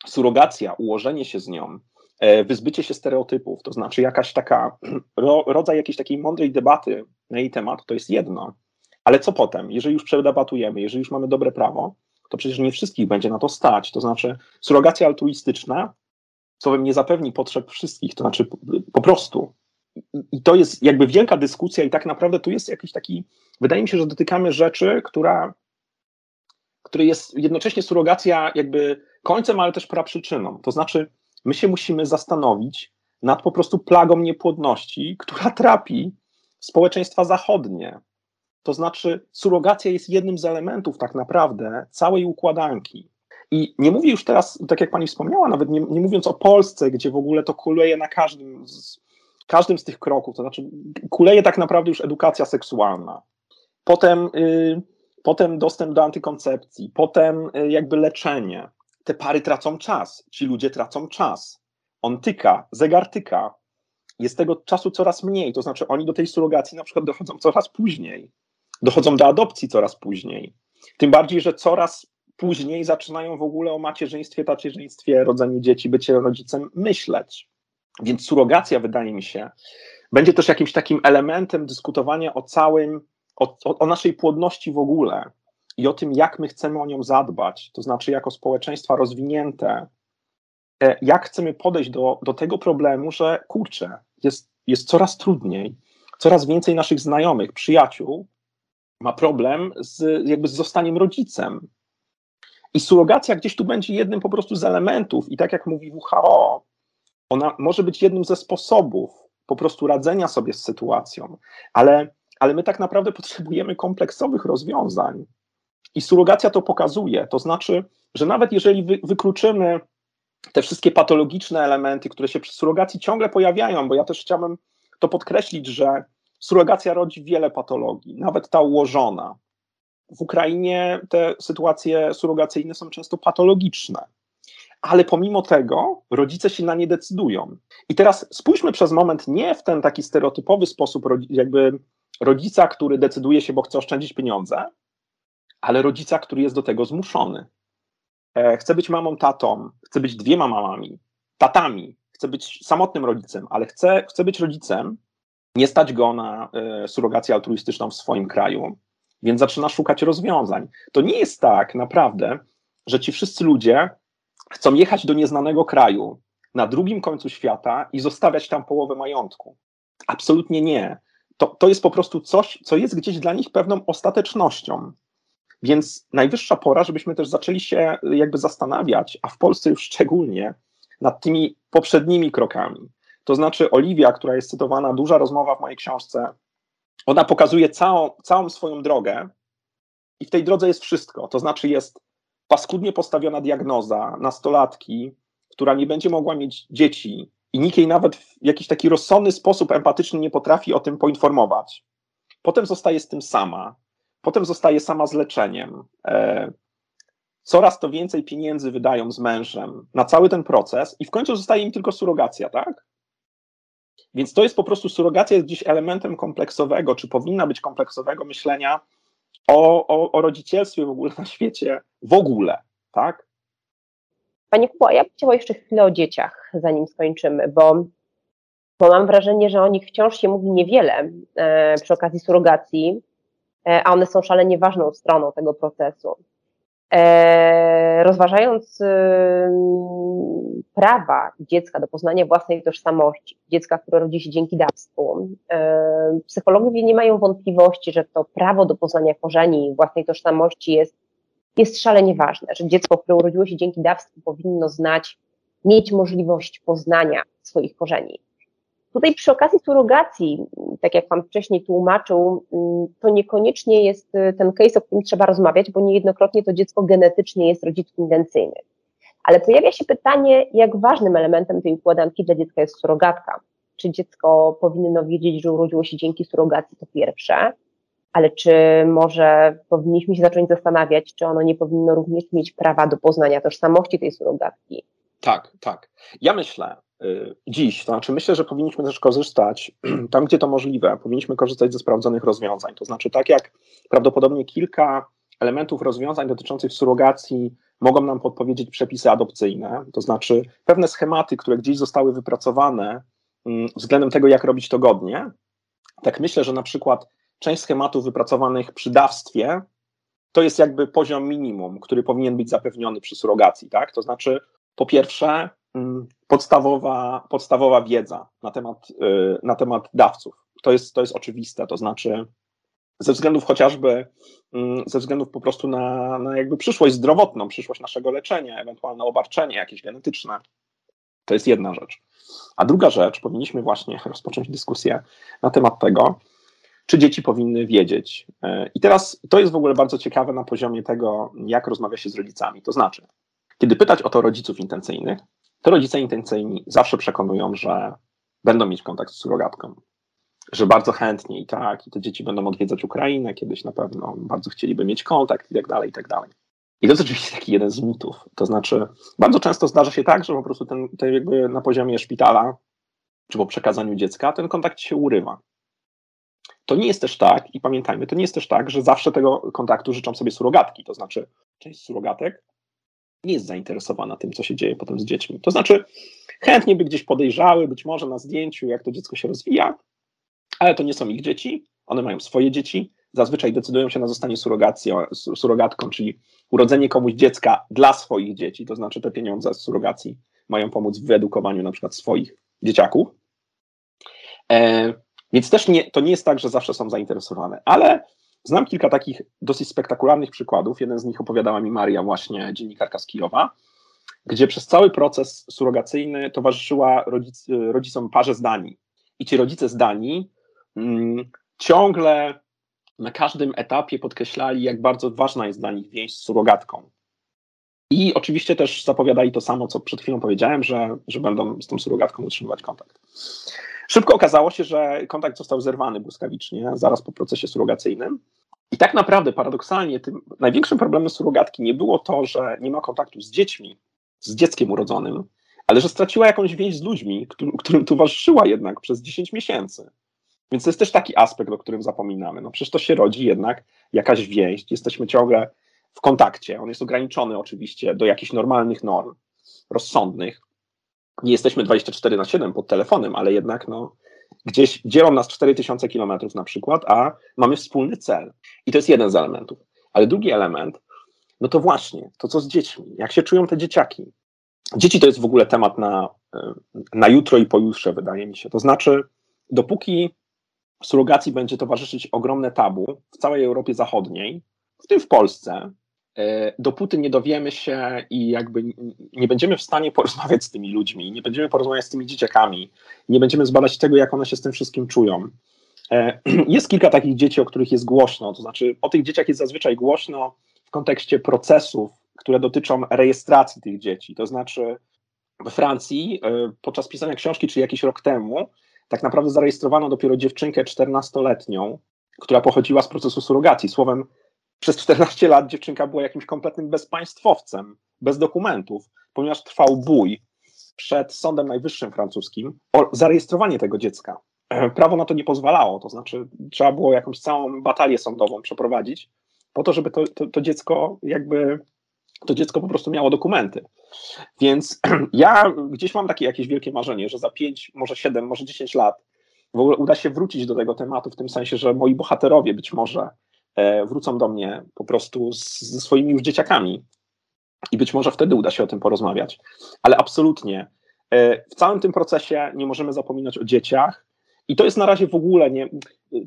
surogacja, ułożenie się z nią, e, wyzbycie się stereotypów, to znaczy jakaś taka, *clears throat* rodzaj jakiejś takiej mądrej debaty na jej temat, to jest jedno. Ale co potem? Jeżeli już przedebatujemy, jeżeli już mamy dobre prawo, to przecież nie wszystkich będzie na to stać. To znaczy, surogacja altruistyczna, co nie zapewni potrzeb wszystkich, to znaczy po prostu. I to jest jakby wielka dyskusja, i tak naprawdę tu jest jakiś taki. Wydaje mi się, że dotykamy rzeczy, która, który jest jednocześnie surogacja jakby końcem, ale też praprzyczyną. To znaczy, my się musimy zastanowić nad po prostu plagą niepłodności, która trapi społeczeństwa zachodnie. To znaczy, surogacja jest jednym z elementów tak naprawdę całej układanki. I nie mówię już teraz, tak jak pani wspomniała, nawet nie, nie mówiąc o Polsce, gdzie w ogóle to kuleje na każdym z, każdym z tych kroków, to znaczy kuleje tak naprawdę już edukacja seksualna. Potem, y, potem dostęp do antykoncepcji, potem y, jakby leczenie. Te pary tracą czas, ci ludzie tracą czas. On tyka, zegar tyka. Jest tego czasu coraz mniej, to znaczy oni do tej surogacji na przykład dochodzą coraz później dochodzą do adopcji coraz później. Tym bardziej, że coraz później zaczynają w ogóle o macierzyństwie, tacierzyństwie, rodzeniu dzieci, bycie rodzicem myśleć. Więc surogacja, wydaje mi się, będzie też jakimś takim elementem dyskutowania o całym, o, o naszej płodności w ogóle i o tym, jak my chcemy o nią zadbać, to znaczy jako społeczeństwa rozwinięte, e, jak chcemy podejść do, do tego problemu, że kurczę, jest, jest coraz trudniej, coraz więcej naszych znajomych, przyjaciół ma problem z, jakby z zostaniem rodzicem. I surogacja gdzieś tu będzie jednym po prostu z elementów. I tak jak mówi WHO, ona może być jednym ze sposobów po prostu radzenia sobie z sytuacją, ale, ale my tak naprawdę potrzebujemy kompleksowych rozwiązań. I surogacja to pokazuje. To znaczy, że nawet jeżeli wy, wykluczymy te wszystkie patologiczne elementy, które się przy surogacji ciągle pojawiają, bo ja też chciałbym to podkreślić, że Surogacja rodzi wiele patologii, nawet ta ułożona. W Ukrainie te sytuacje surogacyjne są często patologiczne, ale pomimo tego rodzice się na nie decydują. I teraz spójrzmy przez moment nie w ten taki stereotypowy sposób, jakby rodzica, który decyduje się, bo chce oszczędzić pieniądze, ale rodzica, który jest do tego zmuszony. E, chce być mamą, tatą, chce być dwiema mamami, tatami, chce być samotnym rodzicem, ale chce, chce być rodzicem, nie stać go na y, surrogację altruistyczną w swoim kraju, więc zaczyna szukać rozwiązań. To nie jest tak naprawdę, że ci wszyscy ludzie chcą jechać do nieznanego kraju na drugim końcu świata i zostawiać tam połowę majątku. Absolutnie nie. To, to jest po prostu coś, co jest gdzieś dla nich pewną ostatecznością. Więc najwyższa pora, żebyśmy też zaczęli się jakby zastanawiać, a w Polsce już szczególnie, nad tymi poprzednimi krokami. To znaczy, Oliwia, która jest cytowana, duża rozmowa w mojej książce, ona pokazuje całą, całą swoją drogę i w tej drodze jest wszystko. To znaczy, jest paskudnie postawiona diagnoza nastolatki, która nie będzie mogła mieć dzieci i nikt jej nawet w jakiś taki rozsądny sposób empatyczny nie potrafi o tym poinformować. Potem zostaje z tym sama. Potem zostaje sama z leczeniem. E, coraz to więcej pieniędzy wydają z mężem na cały ten proces i w końcu zostaje im tylko surogacja, tak? Więc to jest po prostu surogacja jest gdzieś elementem kompleksowego, czy powinna być kompleksowego myślenia o, o, o rodzicielstwie w ogóle na świecie, w ogóle, tak? Panie Kubo, ja bym chciała jeszcze chwilę o dzieciach, zanim skończymy, bo, bo mam wrażenie, że o nich wciąż się mówi niewiele e, przy okazji surogacji, a one są szalenie ważną stroną tego procesu. E, rozważając prawa dziecka do poznania własnej tożsamości, dziecka, które rodzi się dzięki dawstwu, e, psychologowie nie mają wątpliwości, że to prawo do poznania korzeni własnej tożsamości jest, jest szalenie ważne, że dziecko, które urodziło się dzięki dawstwu, powinno znać, mieć możliwość poznania swoich korzeni. Tutaj przy okazji surogacji, tak jak Pan wcześniej tłumaczył, to niekoniecznie jest y, ten case, o którym trzeba rozmawiać, bo niejednokrotnie to dziecko genetycznie jest rodziców intencyjnych. Ale pojawia się pytanie, jak ważnym elementem tej układanki dla dziecka jest surogatka. Czy dziecko powinno wiedzieć, że urodziło się dzięki surogacji, to pierwsze, ale czy może powinniśmy się zacząć zastanawiać, czy ono nie powinno również mieć prawa do poznania tożsamości tej surogatki? Tak, tak. Ja myślę, dziś. To znaczy, myślę, że powinniśmy też korzystać, *clears throat* tam gdzie to możliwe, powinniśmy korzystać ze sprawdzonych rozwiązań. To znaczy, tak jak prawdopodobnie kilka elementów rozwiązań dotyczących surogacji mogą nam podpowiedzieć przepisy adopcyjne, to znaczy pewne schematy, które gdzieś zostały wypracowane mm, względem tego, jak robić to godnie. Tak myślę, że na przykład część schematów wypracowanych przy dawstwie to jest jakby poziom minimum, który powinien być zapewniony przy surogacji, tak? To znaczy, po pierwsze, podstawowa, podstawowa wiedza na temat, y, na temat dawców. To jest, to jest oczywiste, to znaczy ze względów chociażby, mm, ze względów po prostu na, na jakby przyszłość zdrowotną, przyszłość naszego leczenia, ewentualne obarczenie jakieś genetyczne. To jest jedna rzecz. A druga rzecz, powinniśmy właśnie rozpocząć dyskusję na temat tego, czy dzieci powinny wiedzieć. Y, I teraz to jest w ogóle bardzo ciekawe na poziomie tego, jak rozmawia się z rodzicami. To znaczy, kiedy pytać o to rodziców intencyjnych, to rodzice intencyjni zawsze przekonują, że będą mieć kontakt z surogatką, że bardzo chętnie i tak, i te dzieci będą odwiedzać Ukrainę kiedyś na pewno, bardzo chcieliby mieć kontakt i tak dalej, i tak dalej. I to jest oczywiście taki jeden z mitów. To znaczy, bardzo często zdarza się tak, że po prostu ten, ten jakby na poziomie szpitala, czy po przekazaniu dziecka, ten kontakt się urywa. To nie jest też tak, i pamiętajmy, to nie jest też tak, że zawsze tego kontaktu życzą sobie surogatki. To znaczy, część surogatek nie jest zainteresowana tym, co się dzieje potem z dziećmi. To znaczy, chętnie by gdzieś podejrzały, być może na zdjęciu, jak to dziecko się rozwija, ale to nie są ich dzieci, one mają swoje dzieci, zazwyczaj decydują się na zostanie surogatką, czyli urodzenie komuś dziecka dla swoich dzieci, to znaczy te pieniądze z surogacji mają pomóc w wyedukowaniu na przykład swoich dzieciaków. E, więc też nie, to nie jest tak, że zawsze są zainteresowane, ale Znam kilka takich dosyć spektakularnych przykładów. Jeden z nich opowiadała mi Maria, właśnie dziennikarka z Kijowa, gdzie przez cały proces surogacyjny towarzyszyła rodzic, rodzicom parze z Danii. I ci rodzice z Danii mm, ciągle na każdym etapie podkreślali, jak bardzo ważna jest dla nich więź z surogatką. I oczywiście też zapowiadali to samo, co przed chwilą powiedziałem, że, że będą z tą surogatką utrzymywać kontakt. Szybko okazało się, że kontakt został zerwany błyskawicznie, zaraz po procesie surogacyjnym. I tak naprawdę, paradoksalnie, tym największym problemem surogatki nie było to, że nie ma kontaktu z dziećmi, z dzieckiem urodzonym, ale że straciła jakąś więź z ludźmi, którym, którym towarzyszyła jednak przez 10 miesięcy. Więc to jest też taki aspekt, o którym zapominamy. No przecież to się rodzi jednak jakaś więź, jesteśmy ciągle w kontakcie. On jest ograniczony oczywiście do jakichś normalnych norm, rozsądnych. Nie jesteśmy 24 na 7 pod telefonem, ale jednak no, gdzieś dzielą nas 4000 kilometrów na przykład, a mamy wspólny cel. I to jest jeden z elementów. Ale drugi element, no to właśnie, to co z dziećmi, jak się czują te dzieciaki. Dzieci to jest w ogóle temat na, na jutro i pojutrze, wydaje mi się. To znaczy, dopóki surogacji będzie towarzyszyć ogromne tabu w całej Europie Zachodniej, w tym w Polsce, dopóty nie dowiemy się i jakby nie będziemy w stanie porozmawiać z tymi ludźmi, nie będziemy porozmawiać z tymi dzieciakami, nie będziemy zbadać tego, jak one się z tym wszystkim czują. E, *clears throat* jest kilka takich dzieci, o których jest głośno, to znaczy o tych dzieciach jest zazwyczaj głośno w kontekście procesów, które dotyczą rejestracji tych dzieci. To znaczy we Francji e, podczas pisania książki, czy jakiś rok temu, tak naprawdę zarejestrowano dopiero dziewczynkę 14-letnią, która pochodziła z procesu surogacji. Słowem, przez 14 lat dziewczynka była jakimś kompletnym bezpaństwowcem, bez dokumentów, ponieważ trwał bój przed Sądem Najwyższym francuskim o zarejestrowanie tego dziecka. Prawo na to nie pozwalało, to znaczy trzeba było jakąś całą batalię sądową przeprowadzić po to, żeby to, to, to dziecko jakby to dziecko po prostu miało dokumenty. Więc *clears throat* ja gdzieś mam takie jakieś wielkie marzenie, że za 5, może 7, może 10 lat w ogóle uda się wrócić do tego tematu, w tym sensie, że moi bohaterowie być może e, wrócą do mnie po prostu z, ze swoimi już dzieciakami i być może wtedy uda się o tym porozmawiać. Ale absolutnie e, w całym tym procesie nie możemy zapominać o dzieciach. I to jest na razie w ogóle nie,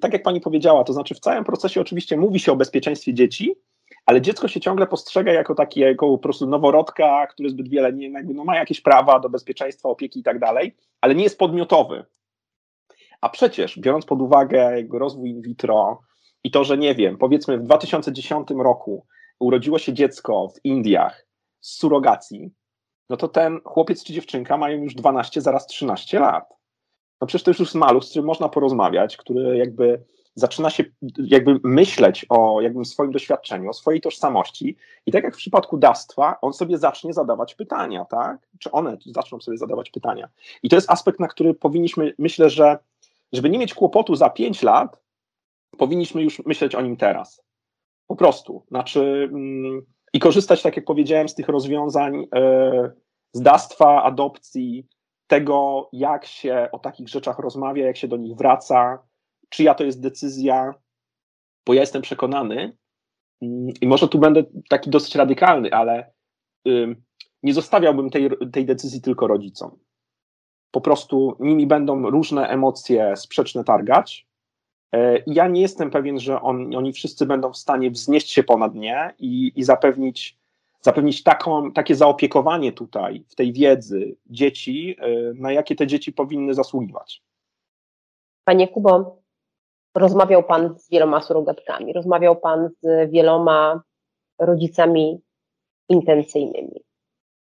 tak jak pani powiedziała, to znaczy w całym procesie oczywiście mówi się o bezpieczeństwie dzieci, ale dziecko się ciągle postrzega jako takiego po prostu noworodka, który zbyt wiele nie, no, ma jakieś prawa do bezpieczeństwa, opieki i tak dalej, ale nie jest podmiotowy. A przecież, biorąc pod uwagę jego rozwój in vitro i to, że nie wiem, powiedzmy w 2010 roku urodziło się dziecko w Indiach z surogacji, no to ten chłopiec czy dziewczynka mają już 12, zaraz 13 lat. No przecież to już jest maluch, z którym można porozmawiać, który jakby zaczyna się jakby myśleć o jakby swoim doświadczeniu, o swojej tożsamości i tak jak w przypadku dawstwa, on sobie zacznie zadawać pytania, tak? Czy one zaczną sobie zadawać pytania. I to jest aspekt, na który powinniśmy, myślę, że żeby nie mieć kłopotu za pięć lat, powinniśmy już myśleć o nim teraz. Po prostu. Znaczy mm, i korzystać, tak jak powiedziałem, z tych rozwiązań e, z dawstwa, adopcji, tego, jak się o takich rzeczach rozmawia, jak się do nich wraca, czyja to jest decyzja, bo ja jestem przekonany, mm, i może tu będę taki dosyć radykalny, ale nie zostawiałbym tej, tej decyzji tylko rodzicom. Po prostu nimi będą różne emocje sprzeczne targać. E, ja nie jestem pewien, że on, oni wszyscy będą w stanie wznieść się ponad nie i, i zapewnić, zapewnić taką, takie zaopiekowanie tutaj, w tej wiedzy dzieci, e, na jakie te dzieci powinny zasługiwać. Panie Kubo, rozmawiał Pan z wieloma surogatkami, rozmawiał Pan z wieloma rodzicami intencyjnymi.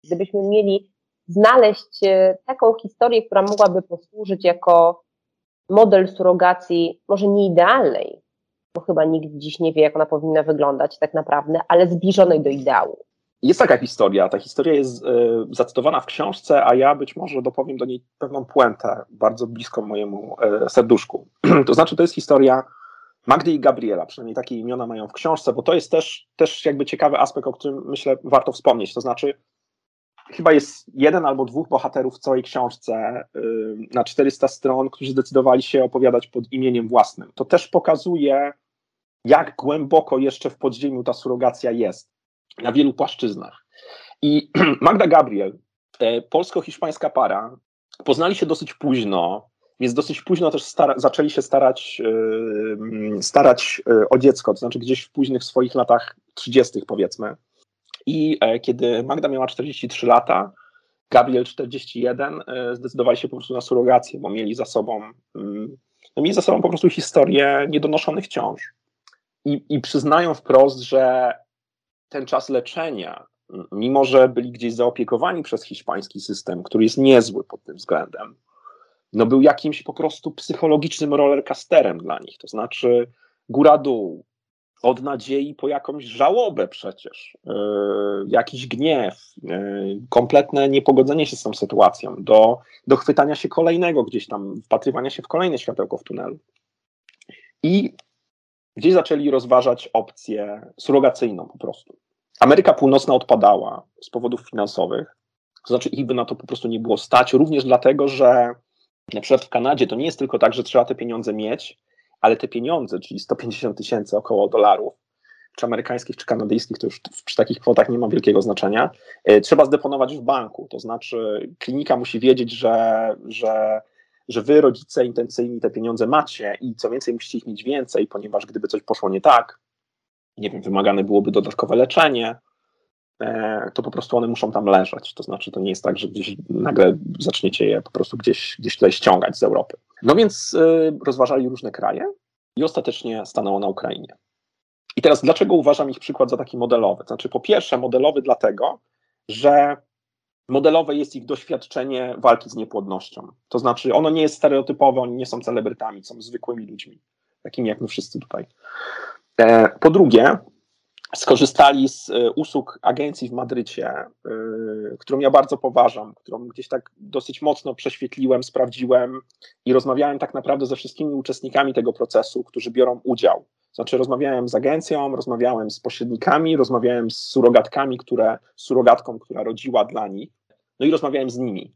Gdybyśmy mieli znaleźć e, taką historię, która mogłaby posłużyć jako model surogacji, może nie idealnej, bo chyba nikt dziś nie wie, jak ona powinna wyglądać tak naprawdę, ale zbliżonej do ideału. Jest taka historia. Ta historia jest y, zacytowana w książce, a ja być może dopowiem do niej pewną puentę, bardzo bliską mojemu y, serduszku. *clears throat* to znaczy, to jest historia Magdy i Gabriela, przynajmniej takie imiona mają w książce, bo to jest też, też jakby ciekawy aspekt, o którym myślę warto wspomnieć. To znaczy, chyba jest jeden albo dwóch bohaterów w całej książce na 400 stron, którzy zdecydowali się opowiadać pod imieniem własnym. To też pokazuje, jak głęboko jeszcze w podziemiu ta surogacja jest na wielu płaszczyznach. I *clears throat* Magda Gabriel, e, polsko-hiszpańska para, poznali się dosyć późno, więc dosyć późno też zaczęli się starać, yy, starać o dziecko, to znaczy gdzieś w późnych swoich latach 30. powiedzmy. I e, kiedy Magda miała 43 lata, Gabriel 41, e, zdecydowali się po prostu na surrogację, bo mieli za sobą, mm, no mieli za sobą po prostu historię niedonoszonych ciąż. I, I przyznają wprost, że ten czas leczenia, mimo że byli gdzieś zaopiekowani przez hiszpański system, który jest niezły pod tym względem, no był jakimś po prostu psychologicznym rollercasterem dla nich. To znaczy góra-dół, od nadziei po jakąś żałobę przecież, yy, jakiś gniew, yy, kompletne niepogodzenie się z tą sytuacją, do, do chwytania się kolejnego gdzieś tam, wpatrywania się w kolejne światełko w tunelu. I gdzieś zaczęli rozważać opcję surogacyjną po prostu. Ameryka Północna odpadała z powodów finansowych, to znaczy ich by na to po prostu nie było stać, również dlatego, że na przykład w Kanadzie to nie jest tylko tak, że trzeba te pieniądze mieć, ale te pieniądze, czyli 150 tysięcy około dolarów, czy amerykańskich, czy kanadyjskich, to już przy takich kwotach nie ma wielkiego znaczenia, e, trzeba zdeponować w banku. To znaczy, klinika musi wiedzieć, że, że, że wy, rodzice intencyjni, te pieniądze macie i co więcej, musicie ich mieć więcej, ponieważ gdyby coś poszło nie tak, nie wiem, wymagane byłoby dodatkowe leczenie, to po prostu one muszą tam leżeć. To znaczy, to nie jest tak, że gdzieś nagle zaczniecie je po prostu gdzieś, gdzieś tutaj ściągać z Europy. No więc y, rozważali różne kraje i ostatecznie stanęło na Ukrainie. I teraz dlaczego uważam ich przykład za taki modelowy? Znaczy, po pierwsze, modelowy dlatego, że modelowe jest ich doświadczenie walki z niepłodnością. To znaczy, ono nie jest stereotypowe, oni nie są celebrytami, są zwykłymi ludźmi, takimi jak my wszyscy tutaj. E, po drugie, skorzystali z e, usług agencji w Madrycie, e, którą ja bardzo poważam, którą gdzieś tak dosyć mocno prześwietliłem, sprawdziłem i rozmawiałem tak naprawdę ze wszystkimi uczestnikami tego procesu, którzy biorą udział. Znaczy, rozmawiałem z agencją, rozmawiałem z pośrednikami, rozmawiałem z surogatkami, które, surogatką, która rodziła dla nich, no i rozmawiałem z nimi.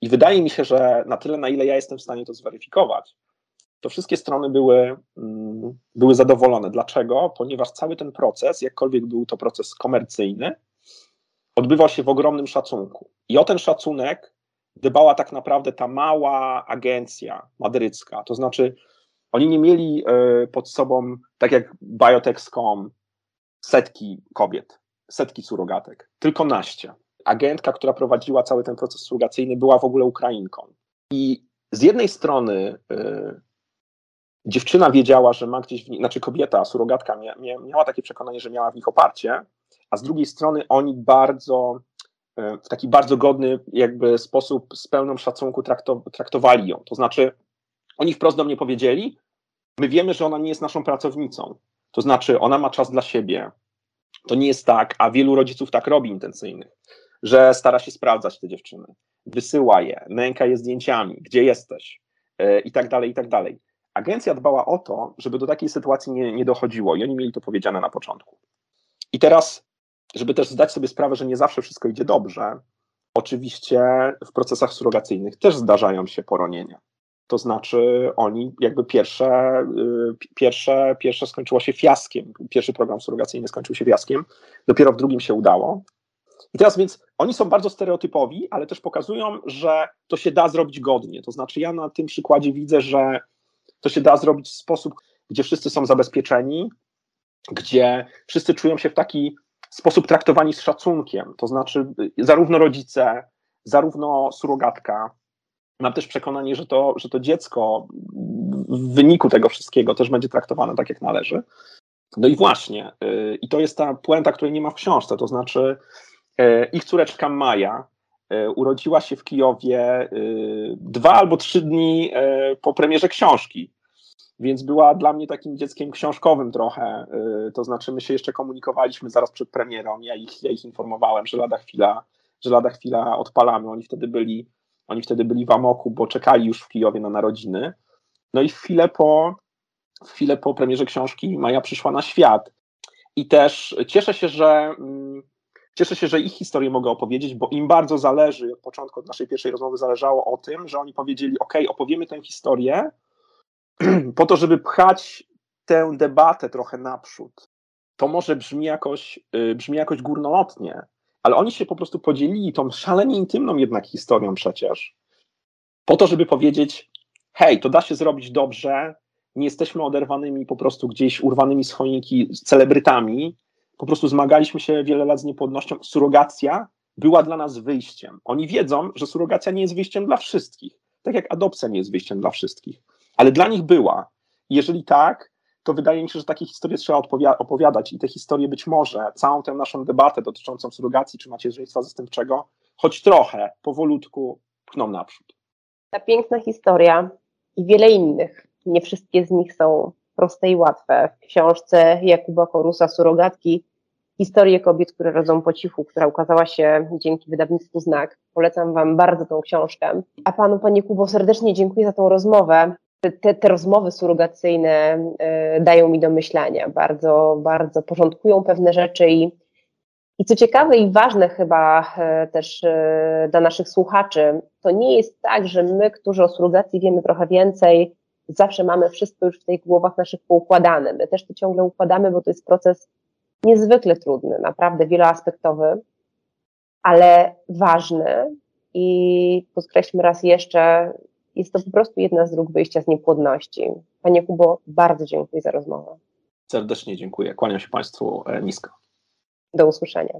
I wydaje mi się, że na tyle, na ile ja jestem w stanie to zweryfikować, to wszystkie strony były, mm, były zadowolone. Dlaczego? Ponieważ cały ten proces, jakkolwiek był to proces komercyjny, odbywał się w ogromnym szacunku. I o ten szacunek dbała tak naprawdę ta mała agencja madrycka. To znaczy, oni nie mieli e, pod sobą, tak jak Biotech.com, setki kobiet, setki surogatek, tylko naście. Agentka, która prowadziła cały ten proces surogacyjny, była w ogóle Ukrainką. I z jednej strony e, dziewczyna wiedziała, że ma gdzieś, w nich, znaczy kobieta, surogatka mia, mia, miała takie przekonanie, że miała w nich oparcie, a z drugiej strony oni bardzo, e, w taki bardzo godny jakby sposób z pełną szacunku traktowali ją. To znaczy, oni wprost do mnie powiedzieli, my wiemy, że ona nie jest naszą pracownicą. To znaczy, ona ma czas dla siebie. To nie jest tak, a wielu rodziców tak robi intencyjnych, że stara się sprawdzać te dziewczyny, wysyła je, nęka je zdjęciami, gdzie jesteś yy, i tak dalej, i tak dalej. Agencja dbała o to, żeby do takiej sytuacji nie, nie dochodziło i oni mieli to powiedziane na początku. I teraz, żeby też zdać sobie sprawę, że nie zawsze wszystko idzie dobrze, oczywiście w procesach surogacyjnych też zdarzają się poronienia. To znaczy, oni jakby pierwsze, y, pierwsze, pierwsze skończyło się fiaskiem. Pierwszy program surogacyjny skończył się fiaskiem, dopiero w drugim się udało. I teraz więc oni są bardzo stereotypowi, ale też pokazują, że to się da zrobić godnie. To znaczy, ja na tym przykładzie widzę, że to się da zrobić w sposób, gdzie wszyscy są zabezpieczeni, gdzie wszyscy czują się w taki sposób traktowani z szacunkiem. To znaczy, y, zarówno rodzice, zarówno surogatka. Mam też przekonanie, że to, że to dziecko w wyniku tego wszystkiego też będzie traktowane tak, jak należy. No i właśnie, yy, i to jest ta puenta, której nie ma w książce, to znaczy yy, ich córeczka Maja, urodziła się w Kijowie e, dwa albo trzy dni e, po premierze książki. Więc była dla mnie takim dzieckiem książkowym trochę. To znaczy, my się jeszcze komunikowaliśmy zaraz przed premierą. Ja ich, ja ich informowałem, że lada chwila, że lada chwila odpalamy. Oni wtedy byli, oni wtedy byli w amoku, bo czekali już w Kijowie na narodziny. No i chwilę po, chwilę po premierze książki Maja przyszła na świat. I też cieszę się, że mm, Cieszę się, że ich historię mogę opowiedzieć, bo im bardzo zależy, od początku, od naszej pierwszej rozmowy zależało o tym, że oni powiedzieli, ok, opowiemy tę historię *clears throat* po to, żeby pchać tę debatę trochę naprzód. To może brzmi jakoś, y, brzmi jakoś górnolotnie, ale oni się po prostu podzielili tą szalenie intymną jednak historią przecież, po to, żeby powiedzieć, hej, to da się zrobić dobrze, nie jesteśmy oderwanymi po prostu gdzieś urwanymi z choinki celebrytami, po prostu zmagaliśmy się wiele lat z niepłodnością. Surogacja była dla nas wyjściem. Oni wiedzą, że surogacja nie jest wyjściem dla wszystkich, tak jak adopcja nie jest wyjściem dla wszystkich, ale dla nich była. jeżeli tak, to wydaje mi się, że takie historie trzeba opowiadać i te historie być może, całą tę naszą debatę dotyczącą surogacji czy macierzyństwa zastępczego, choć trochę, powolutku pchną naprzód. Ta piękna historia i wiele innych, nie wszystkie z nich są proste i łatwe. W książce Jakuba Korusa Surogatki Historię kobiet, które rodzą po cichu, która ukazała się dzięki wydawnictwu Znak. Polecam Wam bardzo tą książkę. A Panu, Panie Kubo, serdecznie dziękuję za tą rozmowę. Te, te, rozmowy surogacyjne y, dają mi do myślenia, bardzo, bardzo porządkują pewne rzeczy i, i co ciekawe i ważne chyba y, też y, dla naszych słuchaczy, to nie jest tak, że my, którzy o surogacji wiemy trochę więcej, zawsze mamy wszystko już w tych głowach naszych poukładane. My też to ciągle układamy, bo to jest proces niezwykle trudny, naprawdę wieloaspektowy, ale ważny i podkreślmy raz jeszcze, jest to po prostu jedna z dróg wyjścia z niepłodności. Panie Kubo, bardzo dziękuję za rozmowę. Serdecznie dziękuję. Kłaniam się Państwu e, nisko. Do usłyszenia.